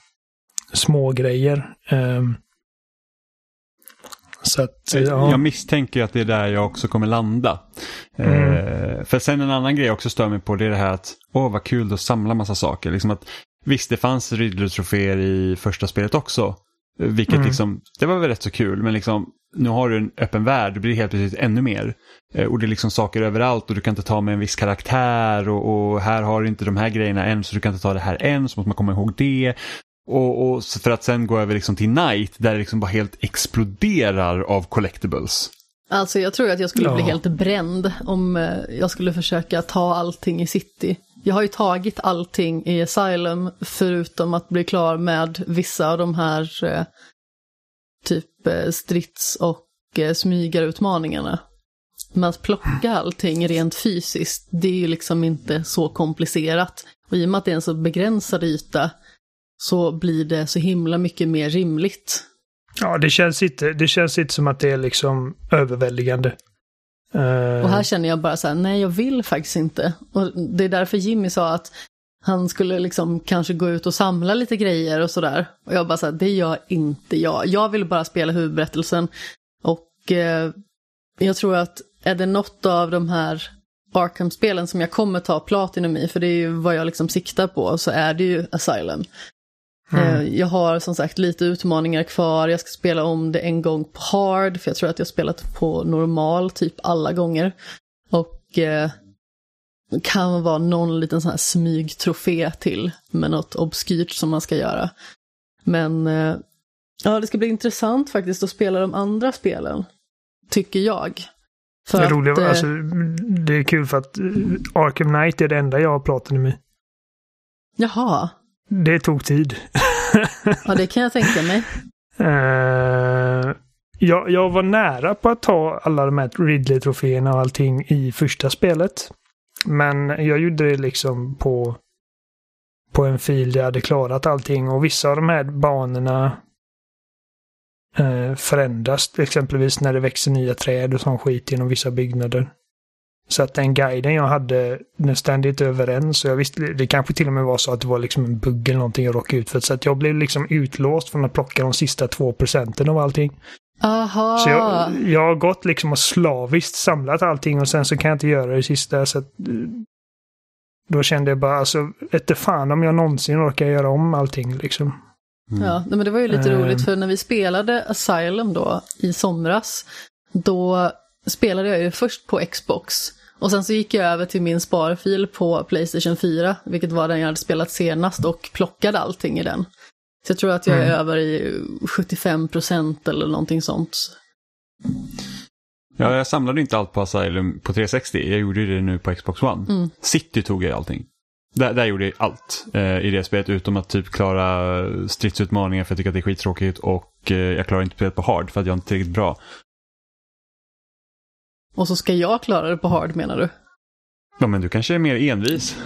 C: små grejer. Ehm, så att,
A: Eh,
C: ja.
A: Jag misstänker att det är där jag också kommer landa.
C: Mm.
A: Eh, för sen en annan grej jag också stör mig på det är det här att, åh vad kul att samla massa saker. Liksom att, visst, det fanns Riddler-troféer i första spelet också. Vilket
C: Mm.
A: liksom, det var väl rätt så kul, men liksom, nu har du en öppen värld, det blir helt plötsligt ännu mer. Eh, och det är liksom saker överallt och du kan inte ta med en viss karaktär och, och här har du inte de här grejerna än så du kan inte ta det här än, så måste man komma ihåg det. Och, och så för att sen gå över liksom till Night där det liksom bara helt exploderar av collectibles.
B: Alltså jag tror att jag skulle bli
C: Ja.
B: helt bränd om eh, jag skulle försöka ta allting i city. Jag har ju tagit allting i Asylum förutom att bli klar med vissa av de här eh, typ strids och eh, smygarutmaningarna. Men att plocka allting rent fysiskt, det är ju liksom inte så komplicerat. Och i och med att det är en så begränsad yta så blir det så himla mycket mer rimligt.
C: ja, det känns, inte, det känns inte som att det är liksom överväldigande. Eh,
B: Och här känner jag bara så här, nej jag vill faktiskt inte. Och det är därför Jimmy sa att han skulle liksom kanske gå ut och samla lite grejer och sådär. Och jag bara så här, det gör inte jag. Jag vill bara spela huvudberättelsen. Och eh, jag tror att är det något av de här Arkham-spelen som jag kommer ta Platinum i, för det är ju vad jag liksom siktar på, så är det ju Asylum. Eh, Jag har som sagt lite utmaningar kvar, jag ska spela om det en gång på hard, för jag tror att jag spelat på normal typ alla gånger. Och eh, kan vara någon liten sån här smygtrofé till med något obskyrt som man ska göra. Men eh, Ja, det ska bli intressant faktiskt att spela de andra spelen. Tycker jag. För
C: det,
B: att,
C: roliga,
B: eh,
C: alltså, det är kul för att eh, Arkham Knight är det enda jag har Platinum i.
B: Jaha,
C: Det tog tid.
B: ja det kan jag tänka mig.
C: Eh, jag, jag var nära på att ta alla de här Ridley-troféerna och allting i första spelet. Men jag gjorde det liksom på, på en fil där jag hade klarat allting och vissa av de här banorna eh, förändras. Exempelvis när det växer nya träd och sån skit genom vissa byggnader. Så att den guiden jag hade, den stämde inte överens. och jag visste, det kanske till och med var så att det var liksom en bugg eller någonting jag råkade ut för. Så att jag blev liksom utlåst från att plocka de sista två procenten av allting.
B: Aha,
C: Så jag, jag har gått liksom och slaviskt samlat allting och sen så kan jag inte göra det sista. Så att, eh, då kände jag bara, alltså, vete fan om jag någonsin orkar göra om allting liksom.
A: Mm.
B: ja, men det var ju lite
C: Eh.
B: roligt för när vi spelade Asylum då i somras, då spelade jag ju först på Xbox. Och sen så gick jag över till min sparfil på Playstation 4, vilket var den jag hade spelat senast och plockade allting i den. Så jag tror att jag är
C: Mm.
B: över i 75% eller någonting sånt.
A: Ja, jag samlade inte allt på Asylum på 360. Jag gjorde det nu på Xbox One.
B: Mm.
A: City tog jag allting. Där, där gjorde jag allt eh, i det spelet utom att typ klara stridsutmaningar för jag tycker att det är skittråkigt och eh, jag klarar inte spelet på hard för att jag inte är tillräckligt bra.
B: Och så ska jag klara det på hard menar du?
A: Ja, men du kanske är mer envis.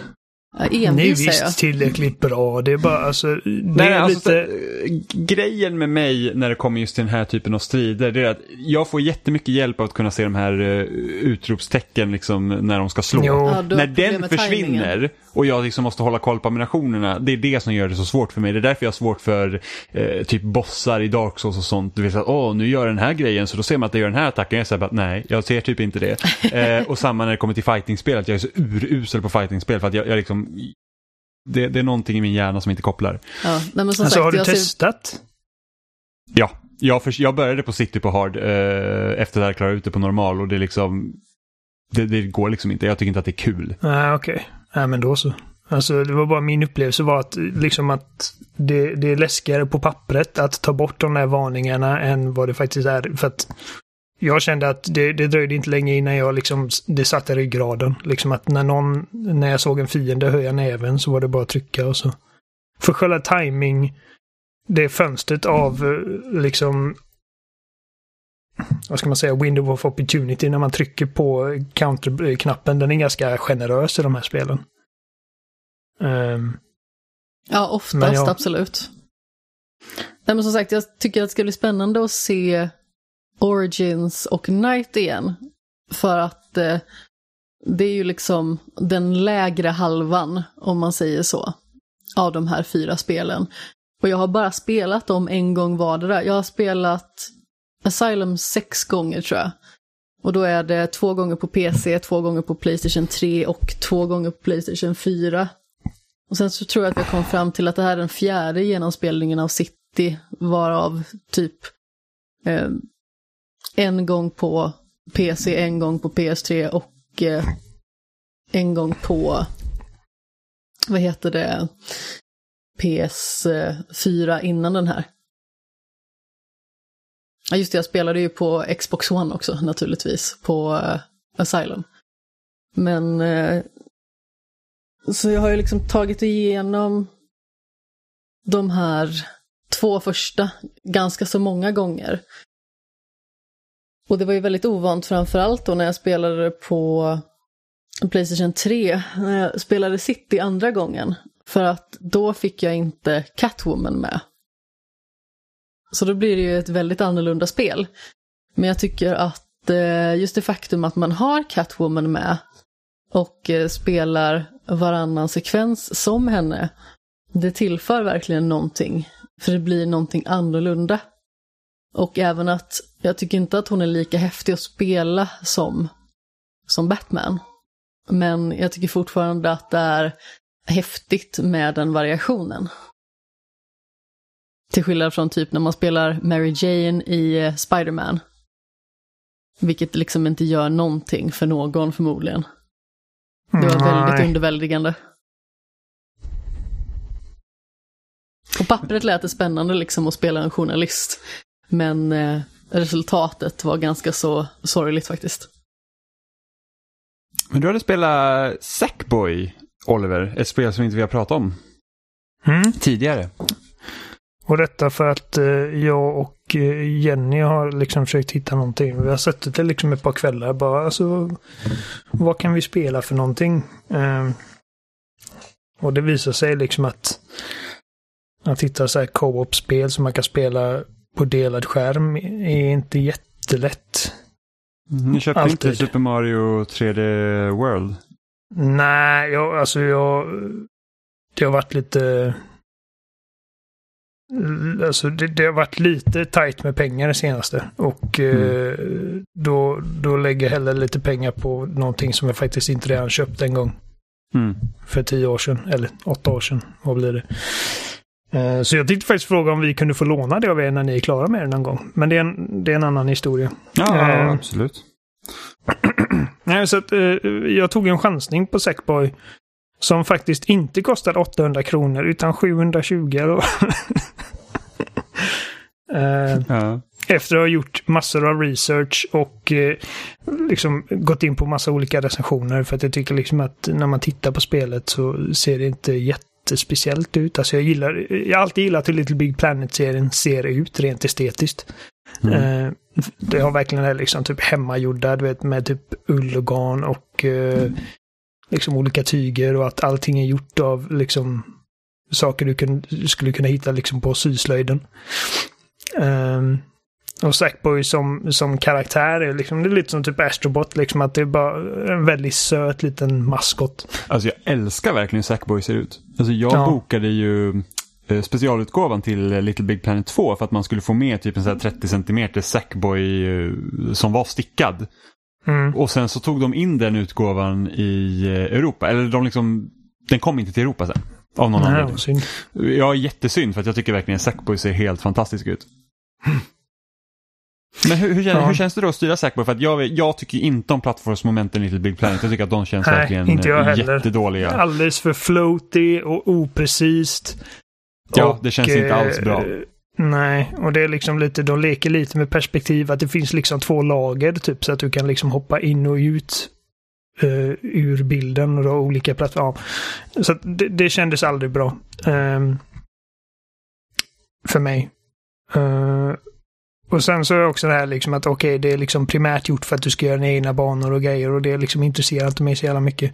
B: Ja, envis säger jag.
C: visst tillräckligt bra. Det är bara alltså, det
A: Nej,
C: är
A: alltså,
C: lite...
A: grejen med mig när det kommer just till den här typen av strider, det är att jag får jättemycket hjälp av att kunna se de här uh, utropstecken liksom, när de ska slå.
B: Ja,
A: när den försvinner
B: timingen.
A: och jag liksom måste hålla koll på ammunitionerna, det är det som gör det så svårt för mig. Det är därför jag har svårt för eh, typ bossar i Dark Souls och sånt. Du vet att åh, nu gör den här grejen, så då ser man att det gör den här attacken. Jag säger bara nej, jag ser typ inte det. eh, och samma när det kommer till fightingspel, att jag är så urusel på fightingspel för att jag, jag liksom det, det är någonting i min hjärna som inte kopplar.
B: Ja, men som
C: Alltså
B: sagt,
C: har du
B: jag ser-
C: testat?
A: Ja, jag, för, jag började på city på hard eh, efter att jag klarade ut det på normal och det är liksom det, det går liksom inte. Jag tycker inte att det är kul.
C: Nej, okej. Nej, men då så. Alltså, det var bara min upplevelse var att liksom att det, det är läskigare på pappret att ta bort de där varningarna än vad det faktiskt är. För att jag kände att det, det dröjde inte länge innan jag liksom, det satte i ryggraden. Liksom att när någon, när jag såg en fiende höja näven så var det bara att trycka och så. För själva timing, det fönstret av eh, liksom vad ska man säga, window of opportunity när man trycker på counter-knappen, den är ganska generös i de här spelen. Ehm,
B: Ja, oftast
C: jag-
B: absolut. Nej, men som sagt, jag tycker att det ska bli spännande att se Origins och Night igen. För att eh, det är ju liksom den lägre halvan, om man säger så, av de här fyra spelen. Och jag har bara spelat dem en gång vardera. Jag har spelat Asylum sex gånger tror jag. Och då är det två gånger på PC, två gånger på Playstation 3 och två gånger på Playstation 4. Och sen så tror jag att jag kom fram till att det här är den fjärde genomspelningen av City, varav typ eh, en gång på PC, en gång på PS3 och eh, en gång på, vad heter det, PS4 innan den här. Ja just det, jag spelade ju på Xbox One också naturligtvis, på eh, Asylum. Men eh, så jag har ju liksom tagit igenom de här två första ganska så många gånger. Och det var ju väldigt ovant framförallt då när jag spelade på Playstation 3, när jag spelade City andra gången. För att då fick jag inte Catwoman med. Så då blir det ju ett väldigt annorlunda spel. Men jag tycker att eh, just det faktum att man har Catwoman med och eh, spelar varannan sekvens som henne, det tillför verkligen någonting. För det blir någonting annorlunda. Och även att jag tycker inte att hon är lika häftig att spela som, som Batman. Men jag tycker fortfarande att det är häftigt med den variationen. Till skillnad från typ när man spelar Mary Jane i eh, Spider-Man. Vilket liksom inte gör någonting för någon förmodligen. Det var väldigt
C: nej.
B: underväldigande. På pappret lät det spännande liksom att spela en journalist. Men eh, resultatet var ganska så sorgligt faktiskt.
A: Men du hade spelat Sackboy, Oliver. Ett spel som inte vi har pratat om
C: Mm.
A: tidigare.
C: Och detta för att eh, jag och eh, Jenny har liksom försökt hitta någonting. Vi har suttit det liksom ett par kvällar bara. Alltså, vad kan vi spela för någonting? Eh, och det visar sig liksom att att hitta så här co-op-spel som man kan spela på delad skärm är inte jättelätt.
A: Ni köpte
C: Alltid.
A: inte Super Mario 3D World?
C: Nej, jag, alltså jag... Det har varit lite... Alltså det, det har varit lite tajt med pengar det senaste. Och eh, då, då lägger jag hellre lite pengar på någonting som jag faktiskt inte redan köpt en gång.
A: Mm.
C: För tio år sedan, eller åtta år sedan. Vad blir det? Eh, Så jag tänkte faktiskt fråga om vi kunde få låna det av er när ni är klara med det någon gång. Men det är en, det är en annan historia.
A: Ja,
C: Eh.
A: absolut.
C: Nej, så att, eh, jag tog en chansning på Sackboy. Som faktiskt inte kostade 800 kronor utan 720 då. eh,
A: Ja.
C: efter att ha gjort massor av research och eh, liksom gått in på massa olika recensioner. För att jag tycker liksom att när man tittar på spelet så ser det inte jättespeciellt ut. Alltså jag gillar, jag har alltid gillat hur Little Big Planet-serien ser ut rent estetiskt.
A: Mm.
C: Eh, det har verkligen det liksom typ hemmagjorda, du vet med typ ull och garn och eh, liksom olika tyger och att allting är gjort av liksom saker du kun, skulle kunna hitta liksom på syslöjden. Um, och Sackboy som, som karaktär är liksom, det är lite som typ Astrobot, liksom att det är bara en väldigt söt liten maskot.
A: Alltså jag älskar verkligen hur Sackboy ser ut. Alltså jag
C: Ja.
A: bokade ju eh, specialutgåvan till eh, Little Big Planet 2 för att man skulle få med typ en sån här 30 cm Sackboy eh, som var stickad.
C: Mm.
A: Och sen så tog de in den utgåvan i Europa. Eller de liksom, den kom inte till Europa sen. Av någon
C: Nej,
A: anledning.
C: synd.
A: Ja, jättesynd för att jag tycker verkligen Sackboy ser helt fantastisk ut. Men hur, hur, känns,
C: Ja.
A: hur känns det då att styra Sackboy? För att jag, jag tycker inte om plattformsmomenten i Little Big Planet. Jag tycker att de känns
C: Nej,
A: verkligen
C: inte jag
A: eh,
C: heller.
A: jättedåliga.
C: Alldeles för floaty och oprecist.
A: Ja, det känns inte alls bra.
C: eh, Nej, och det är liksom lite, de leker lite med perspektiv att det finns liksom två lager typ så att du kan liksom hoppa in och ut eh, ur bilden och då olika plattformar. Så att det, det kändes aldrig bra. ehm, för mig. Eh, och sen så är det också det här liksom att okej, det är liksom primärt gjort för att du ska göra dina egna banor och grejer och det liksom intresserar inte mig så jävla mycket.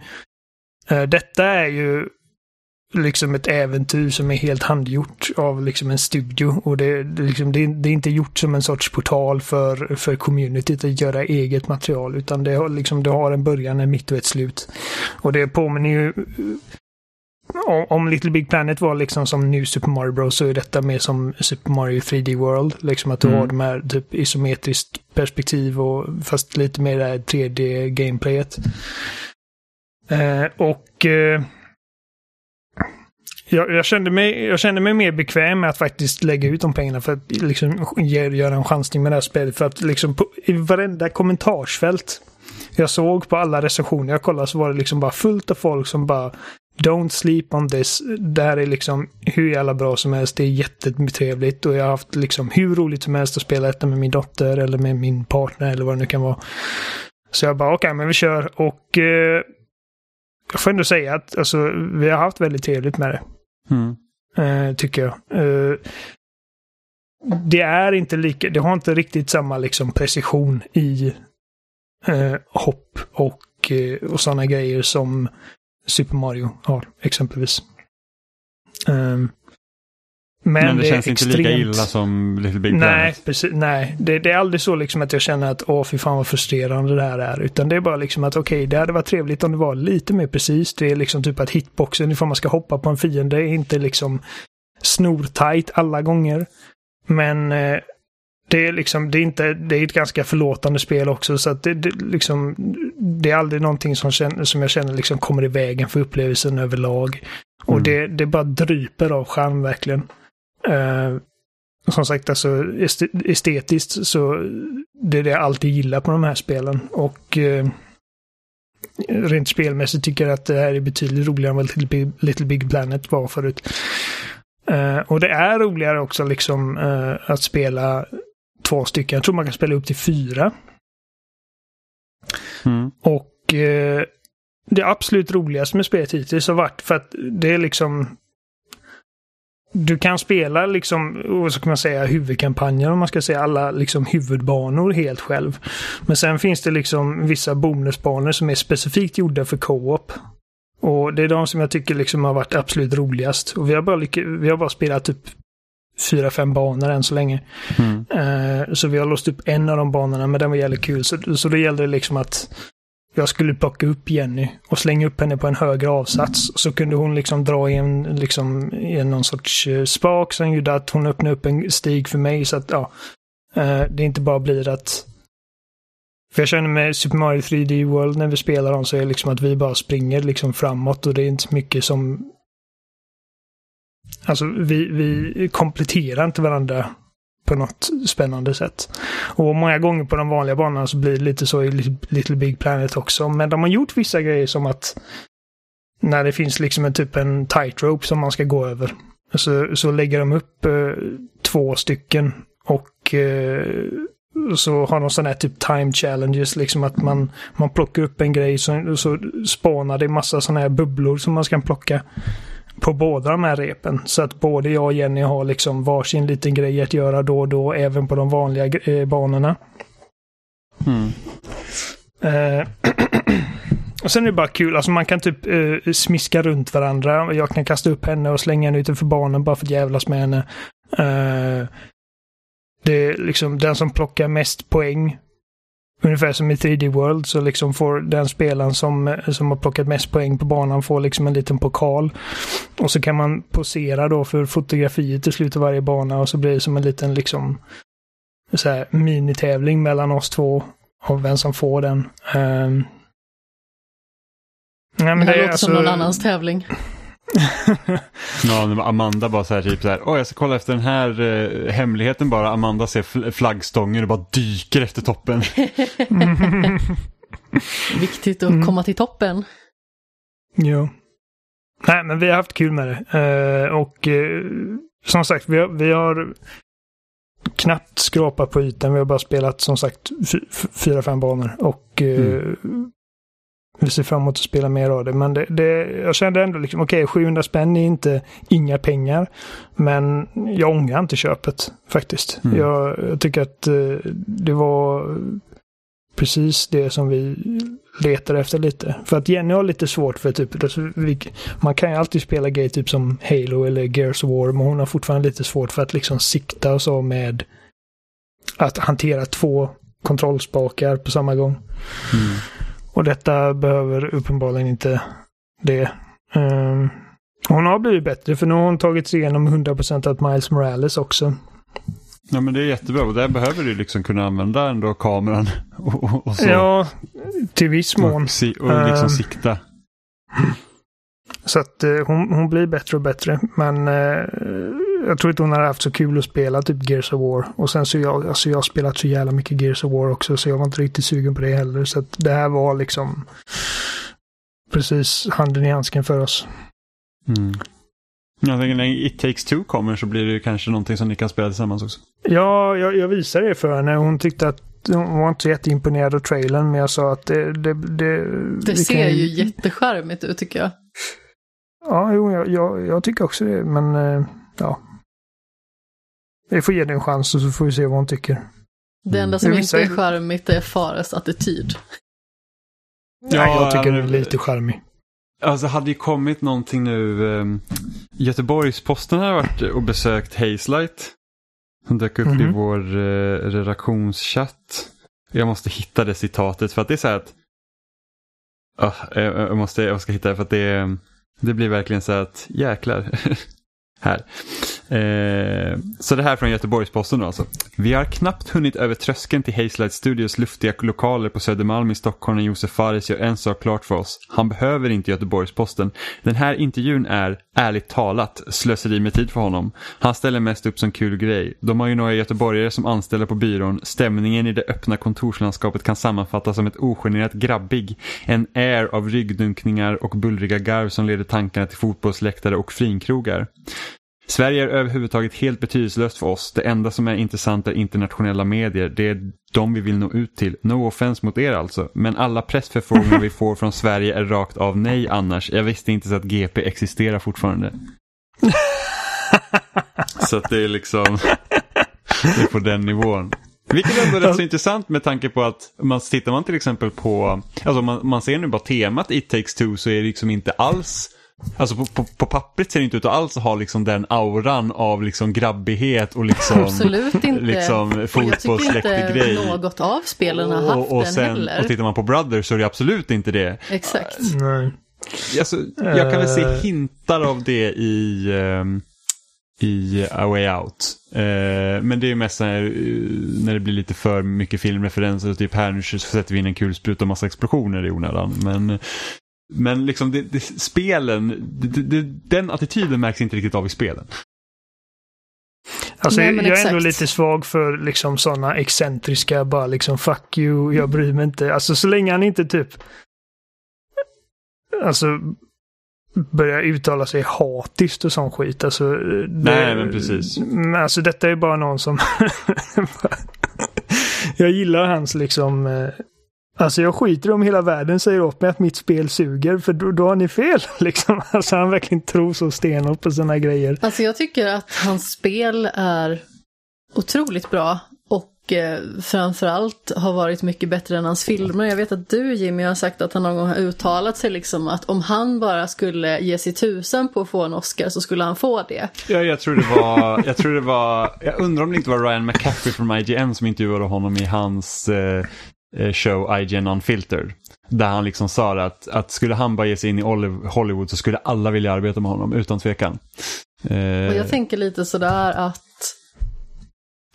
C: Eh, detta är ju liksom ett äventyr som är helt handgjort av liksom en studio. Och det, det, liksom, det, det är inte gjort som en sorts portal för, för communityt att göra eget material. Utan det har, liksom, det har en början, en mitt och ett slut. Och det påminner ju... Om, Little Big Planet var liksom som New Super Mario Bros så är detta mer som Super Mario 3D World. Liksom att du
A: Mm.
C: har de här typ isometriskt perspektiv och fast lite mer det här 3D-gameplayet. Eh, och eh, jag, jag, kände mig, jag kände mig mer bekväm med att faktiskt lägga ut de pengarna för att liksom ge, göra en chansning med det här spelet. För att liksom på, i varenda kommentarsfält jag såg på alla recensioner jag kollade så var det liksom bara fullt av folk som bara Don't sleep on this. Det här är liksom hur jävla bra som helst. Det är jättetrevligt och jag har haft liksom hur roligt som helst att spela detta med min dotter eller med min partner eller vad det nu kan vara. Så jag bara okej, men vi kör och eh, jag får ändå säga att alltså, vi har haft väldigt trevligt med det.
A: Mm.
C: Eh, tycker jag. Eh, det är inte lika, det har inte riktigt samma liksom precision i eh, hopp och, eh, och sådana grejer som Super Mario har exempelvis. Ehm, men,
A: Men det, känns
C: är
A: inte lika
C: extremt-
A: illa som Little Big
C: Nej,
A: Planet.
C: precis, nej. Det, det är aldrig så liksom att jag känner att åh fy fan vad frustrerande det här är. Utan det är bara liksom att okej, det hade varit trevligt om det var lite mer precis. Det är liksom typ att hitboxen ifall man ska hoppa på en fiende är inte liksom snortajt alla gånger. Men eh, det är liksom, det är inte, det är ett ganska förlåtande spel också så att det, det liksom, det är aldrig någonting som, känner, som jag känner liksom kommer i vägen för upplevelsen överlag. Och
A: Mm.
C: det, det bara dryper av charm verkligen. Eh, som sagt, alltså est- estetiskt så det är det jag alltid gillar på de här spelen. Och eh, rent spelmässigt tycker jag att det här är betydligt roligare än vad Little Big, Little Big Planet var förut. Eh, och det är roligare också liksom eh, att spela två stycken. Jag tror man kan spela upp till fyra.
A: Mm.
C: Och eh, det absolut roligaste med spelet hittills har varit för att det är liksom du kan spela liksom, vad ska man säga, huvudkampanjen om man ska säga alla liksom huvudbanor helt själv. Men sen finns det liksom vissa bonusbanor som är specifikt gjorda för co-op. Och det är de som jag tycker liksom har varit absolut roligast. Och vi har bara, vi har bara spelat typ fyra, fem banor än så länge.
A: Mm.
C: Uh, så vi har låst upp en av de banorna, men den var jävligt kul. Så, så då gällde det liksom att jag skulle plocka upp Jenny och slänga upp henne på en högre avsats. Så kunde hon liksom dra i en, liksom, i någon sorts uh, spak som gjorde att hon öppnade upp en stig för mig. Så att ja, uh, det inte bara blir att för jag känner med Super Mario 3D World när vi spelar dem så är det liksom att vi bara springer liksom framåt och det är inte så mycket som... Alltså vi, vi kompletterar inte varandra på något spännande sätt. Och många gånger på de vanliga banorna så blir det lite så i Little Big Planet också. Men de har gjort vissa grejer som att när det finns liksom en typ en tightrope som man ska gå över. Så, så lägger de upp eh, två stycken och eh, så har de sådana här typ time challenges, liksom att man, man plockar upp en grej så, så spanar det massa sådana här bubblor som man ska plocka på båda de här repen. Så att både jag och Jenny har liksom varsin liten grej att göra då och då, även på de vanliga eh, banorna.
A: Mm.
C: Eh, och sen är det bara kul, alltså man kan typ eh, smiska runt varandra. Jag kan kasta upp henne och slänga henne utanför banan bara för att jävlas med henne. Eh, det är liksom den som plockar mest poäng. Ungefär som i 3D World så liksom får den spelaren som, som har plockat mest poäng på banan får liksom en liten pokal. Och så kan man posera då för fotografiet i slutet av varje bana och så blir det som en liten liksom så här minitävling mellan oss två om vem som får den. Um,
B: Nej, men det, det låter alltså... som någon annans tävling.
A: ja, Amanda bara så här typ så här, åh jag ska kolla efter den här eh, hemligheten bara. Amanda ser fl flaggstången och bara dyker efter toppen.
B: Viktigt att mm. komma till toppen.
C: Jo. Nej, men vi har haft kul med det. Uh, och uh, som sagt, vi har, vi har knappt skrapat på ytan. Vi har bara spelat som sagt fyra, fem banor. Och uh, mm vi ser fram emot att spela mer av det. Men det, det, jag kände ändå liksom, okej, okay, 700 spänn är inte inga pengar. Men jag ångrar inte köpet faktiskt. Mm. Jag, jag, tycker att uh, det var precis det som vi letade efter lite. För att Jenny har lite svårt för typ, alltså, vi, man kan ju alltid spela grejer typ som Halo eller Gears of War, men hon har fortfarande lite svårt för att liksom sikta och så med att hantera två kontrollspakar på samma gång. Mm. Och detta behöver uppenbarligen inte det. Um, hon har blivit bättre för nu har hon tagit sig igenom 100% av Miles Morales också.
A: Ja men det är jättebra och där behöver du liksom kunna använda ändå kameran. Och, och så.
C: Ja, till viss mån.
A: Och, si och liksom um, sikta.
C: Så att uh, hon, hon blir bättre och bättre. Men uh, jag tror inte hon har haft så kul att spela typ Gears of War. Och sen så jag, alltså jag har spelat så jävla mycket Gears of War också så jag var inte riktigt sugen på det heller. Så att det här var liksom precis handen i handsken för oss.
A: Mm. Jag tänker när It takes two kommer så blir det kanske någonting som ni kan spela tillsammans också.
C: Ja, jag, jag visade det för henne. Hon tyckte att hon var inte så jätteimponerad av trailern men jag sa att det... Det, det,
B: det ser kan... ju jättecharmigt ut tycker jag.
C: Ja, jo, jag, jag, jag tycker också det men eh, ja, vi får ge det en chans och så får vi se vad hon tycker.
B: Det enda som inte är charmigt är Fares attityd.
C: Ja, jag tycker den är lite charmig.
A: Alltså hade ju kommit någonting nu. Um, Göteborgs-Posten har varit och besökt Hazelight. Som dök upp mm -hmm. i mhm. vår uh, redaktionschatt. Jag måste hitta det citatet för att det är så här att. Uh, jag, måste, jag ska hitta det för att det, det blir verkligen så här att jäklar. här. Eh, så det här från Göteborgs-Posten alltså. Vi har knappt hunnit över tröskeln till Hazelight Studios luftiga lokaler på Södermalm i Stockholm när Josef Fares gör en sak klart för oss. Han behöver inte Göteborgs-Posten. Den här intervjun är, ärligt talat, slöseri med tid för honom. Han ställer mest upp som kul grej. De har ju några göteborgare som anställda på byrån. Stämningen i det öppna kontorslandskapet kan sammanfattas som ett ogenerat grabbig. En air av ryggdunkningar och bullriga garv som leder tankarna till fotbollsläktare och finkrogar. Sverige är överhuvudtaget helt betydelselöst för oss. Det enda som är intressant är internationella medier. Det är de vi vill nå ut till. No offense mot er alltså. Men alla pressförfrågningar vi får från Sverige är rakt av nej annars. Jag visste inte så att GP existerar fortfarande. så att det är liksom det är på den nivån. Vilket ändå är rätt så intressant med tanke på att man, tittar man till exempel på, alltså man, man ser nu bara temat It takes two så är det liksom inte alls Alltså på, på, på pappret ser det inte ut att alls ha liksom den auran av liksom grabbighet och liksom,
B: Absolut inte.
A: liksom fotbollsläckig grej.
B: Jag tycker inte något av spelen har haft
A: och, och
B: den
A: sen,
B: heller.
A: Och tittar man på Brothers så är det absolut inte det.
B: Exakt.
C: Nej.
A: Alltså, jag kan väl se
C: Eh.
A: hintar av det i, ehm, i A Way Out. Eh, men det är ju mest när, när det blir lite för mycket filmreferenser. Typ här nu så sätter vi in en kulspruta och massa explosioner i onödan. Men, men liksom det, det, spelen, det, det, den attityden märks inte riktigt av i spelen.
C: Alltså,
B: Nej,
C: jag är ändå
B: exakt.
C: lite svag för liksom sådana excentriska, bara liksom fuck you, jag bryr mig inte. Alltså så länge han inte typ Alltså börjar uttala sig hatiskt och sån skit. Alltså, det,
A: Nej, men precis.
C: Men alltså detta är bara någon som... jag gillar hans liksom... Alltså jag skiter om hela världen säger åt mig att mitt spel suger, för då, då har ni fel. Liksom. Alltså han verkligen tror så stenhårt på sådana grejer.
B: Alltså jag tycker att hans spel är otroligt bra och eh, framförallt har varit mycket bättre än hans filmer. Jag vet att du Jimmy har sagt att han någon gång har uttalat sig liksom att om han bara skulle ge sig tusan på att få en Oscar så skulle han få det.
A: Ja, jag tror det var, jag tror det var, jag undrar om det inte var Ryan McCaffrey från IGN som intervjuade honom i hans eh, show IGN Unfiltered. Där han liksom sa att, att skulle han bara ge sig in i Hollywood så skulle alla vilja arbeta med honom utan tvekan. Eh,
B: Och jag tänker lite sådär att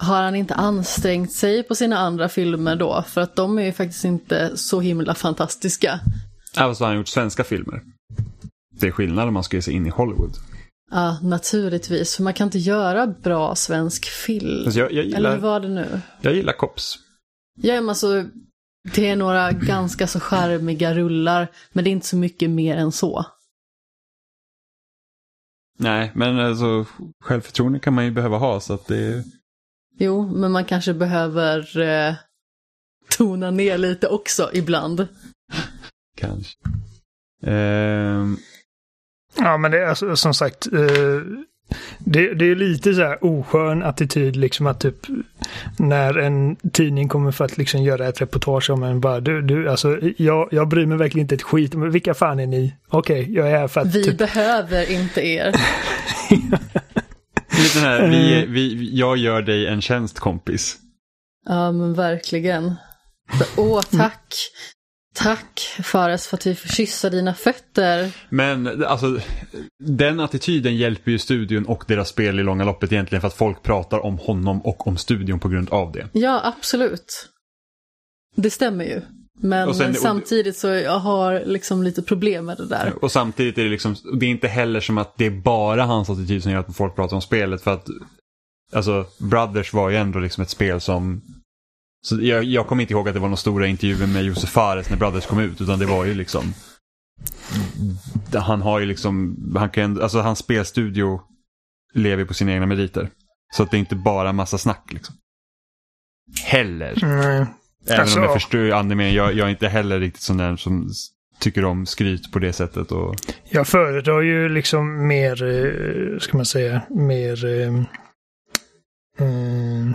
B: har han inte ansträngt sig på sina andra filmer då? För att de är ju faktiskt inte så himla fantastiska.
A: Även så har han gjort svenska filmer. Det är skillnad om man ska ge sig in i Hollywood.
B: Ja, naturligtvis. För man kan inte göra bra svensk film.
A: Alltså jag, jag,
B: Eller hur
A: gillar,
B: var det nu?
A: jag gillar Cops.
B: Ja, men alltså, det är några ganska så charmiga rullar, men det är inte så mycket mer än så.
A: Nej, men alltså självförtroende kan man ju behöva ha så att det
B: Jo, men man kanske behöver eh, tona ner lite också ibland.
A: kanske. Ehm,
C: Ja, men det är alltså, som sagt. Eh, det, det är lite så här oskön attityd liksom att typ när en tidning kommer för att liksom göra ett reportage om en bara du, du alltså jag, jag bryr mig verkligen inte ett skit. Men vilka fan är ni? Okej, jag är här för att
B: Vi
C: typ,
B: behöver inte er.
A: lite här, vi, vi, jag gör dig en tjänst kompis.
B: Ja, men verkligen. Så, Åh, tack. Tack Fares för att vi får kyssa dina fötter.
A: Men alltså, den attityden hjälper ju studion och deras spel i långa loppet egentligen för att folk pratar om honom och om studion på grund av det.
B: Ja, absolut. Det stämmer ju. Men
A: sen-
B: samtidigt så jag har liksom lite problem med det där.
A: Och samtidigt är det liksom, det är inte heller som att det är bara hans attityd som gör att folk pratar om spelet för att Alltså, Brothers var ju ändå liksom ett spel som så jag, jag kommer inte ihåg att det var några stora intervjuer med Josef Fares när Brothers kom ut utan det var ju liksom Han har ju liksom, han kan, alltså hans spelstudio lever på sina egna meriter. Så att det är inte bara massa snack liksom. Heller.
C: Nej.
A: Även
C: Alltså,
A: om jag
C: ja.
A: förstår andemeningen, jag, jag är inte heller riktigt sån där som tycker om skryt på det sättet. Och,
C: Jag föredrar ju liksom mer, eh, ska man säga, mer... Eh, mm,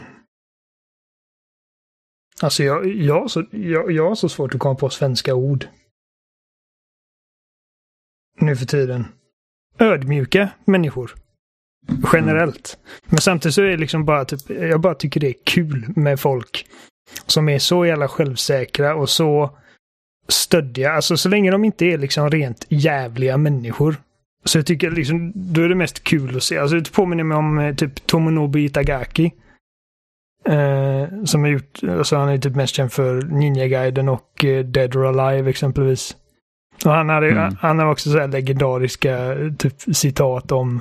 C: alltså jag, jag, har så, jag, jag har så svårt att komma på svenska ord. Nu för tiden. Ödmjuka människor. Generellt. Men samtidigt så är det liksom bara typ, jag bara tycker det är kul med folk som är så jävla självsäkra och så stöddiga. Alltså så länge de inte är liksom rent jävliga människor. Så jag tycker liksom, då är det mest kul att se. Alltså det påminner mig om eh, typ Tomonobu Itagaki. Eh, som har gjort, alltså han är typ mest känd för Ninja-guiden och eh, Dead or Alive exempelvis. Och han hade,
A: Mm.
C: han har också så här legendariska typ citat om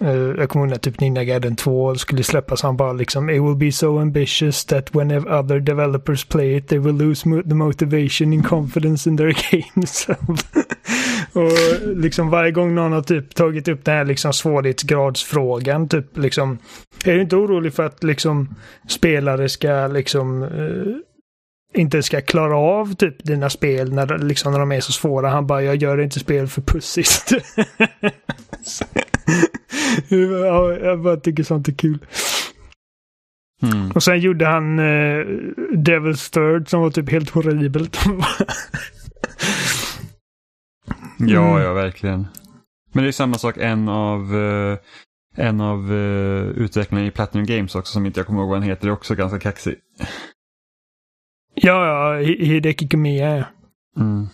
C: eh, jag kommer ihåg typ Ninja Gaiden 2 skulle släppas. Han bara liksom It will be so ambitious that whenever other developers play it they will lose mo- the motivation and confidence in their games. Och liksom varje gång någon har typ tagit upp den här liksom svårighetsgradsfrågan, typ liksom. Är du inte orolig för att liksom spelare ska liksom eh, inte ska klara av typ dina spel när, liksom, när de är så svåra. Han bara, jag gör inte spel för pussigt. ja, jag bara tycker sånt är kul.
A: Mm.
C: Och sen gjorde han eh, Devil's Third som var typ helt horribelt.
A: Ja,
C: Mm.
A: ja, verkligen. Men det är samma sak, en av, eh, en av uh, utvecklarna i Platinum Games också, som inte jag kommer ihåg vad han heter, är också ganska kaxig.
C: ja, ja, Hi- Hideki Kamiya.
A: Mm.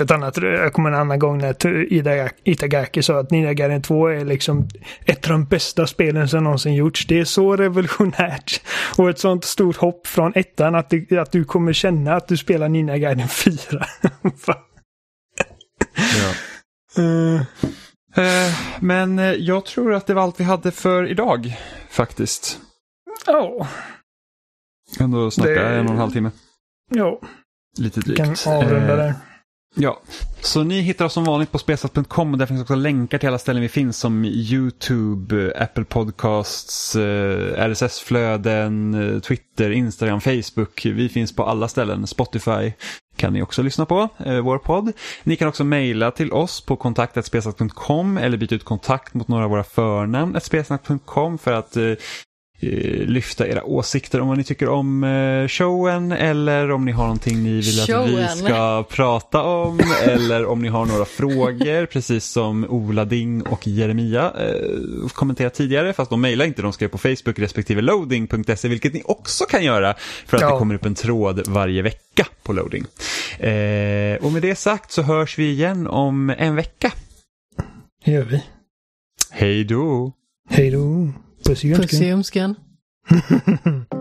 C: Ett annat, jag kommer en annan gång när Ida- Itagaki sa att Ninja Gaiden 2 är liksom ett av de bästa spelen som någonsin gjorts. Det är så revolutionärt. Och ett sånt stort hopp från ettan att, det, att du kommer känna att du spelar Ninja Gaiden 4.
A: Ja.
C: Eh,
A: Eh, men eh, jag tror att det var allt vi hade för idag, faktiskt.
C: Ja,
A: Ändå snacka
C: Det-
A: en och en halv timme.
C: ja,
A: Lite
C: vi kan
A: drygt.
C: avrunda där.
A: Ja, så ni hittar oss som vanligt på spelsat.com och där finns också länkar till alla ställen vi finns som YouTube, Apple Podcasts, RSS-flöden, Twitter, Instagram, Facebook. Vi finns på alla ställen. Spotify kan ni också lyssna på, eh, vår podd. Ni kan också mejla till oss på kontaktetspelsnack.com eller byta ut kontakt mot några av våra förnamn spelsnack.com för att eh, lyfta era åsikter om vad ni tycker om eh, showen eller om ni har någonting ni vill att vi
B: Showen.
A: ska prata om eller om ni har några frågor precis som Ola Ding och Jeremia eh, kommenterat tidigare fast de mejlar inte, de skrev på Facebook respektive loading.se vilket ni också kan göra för att
C: Ja.
A: det kommer upp en tråd varje vecka på loading. Eh, och med det sagt så hörs vi igen om en vecka.
C: Det gör vi.
A: Hej då!
C: Hej då. Puss i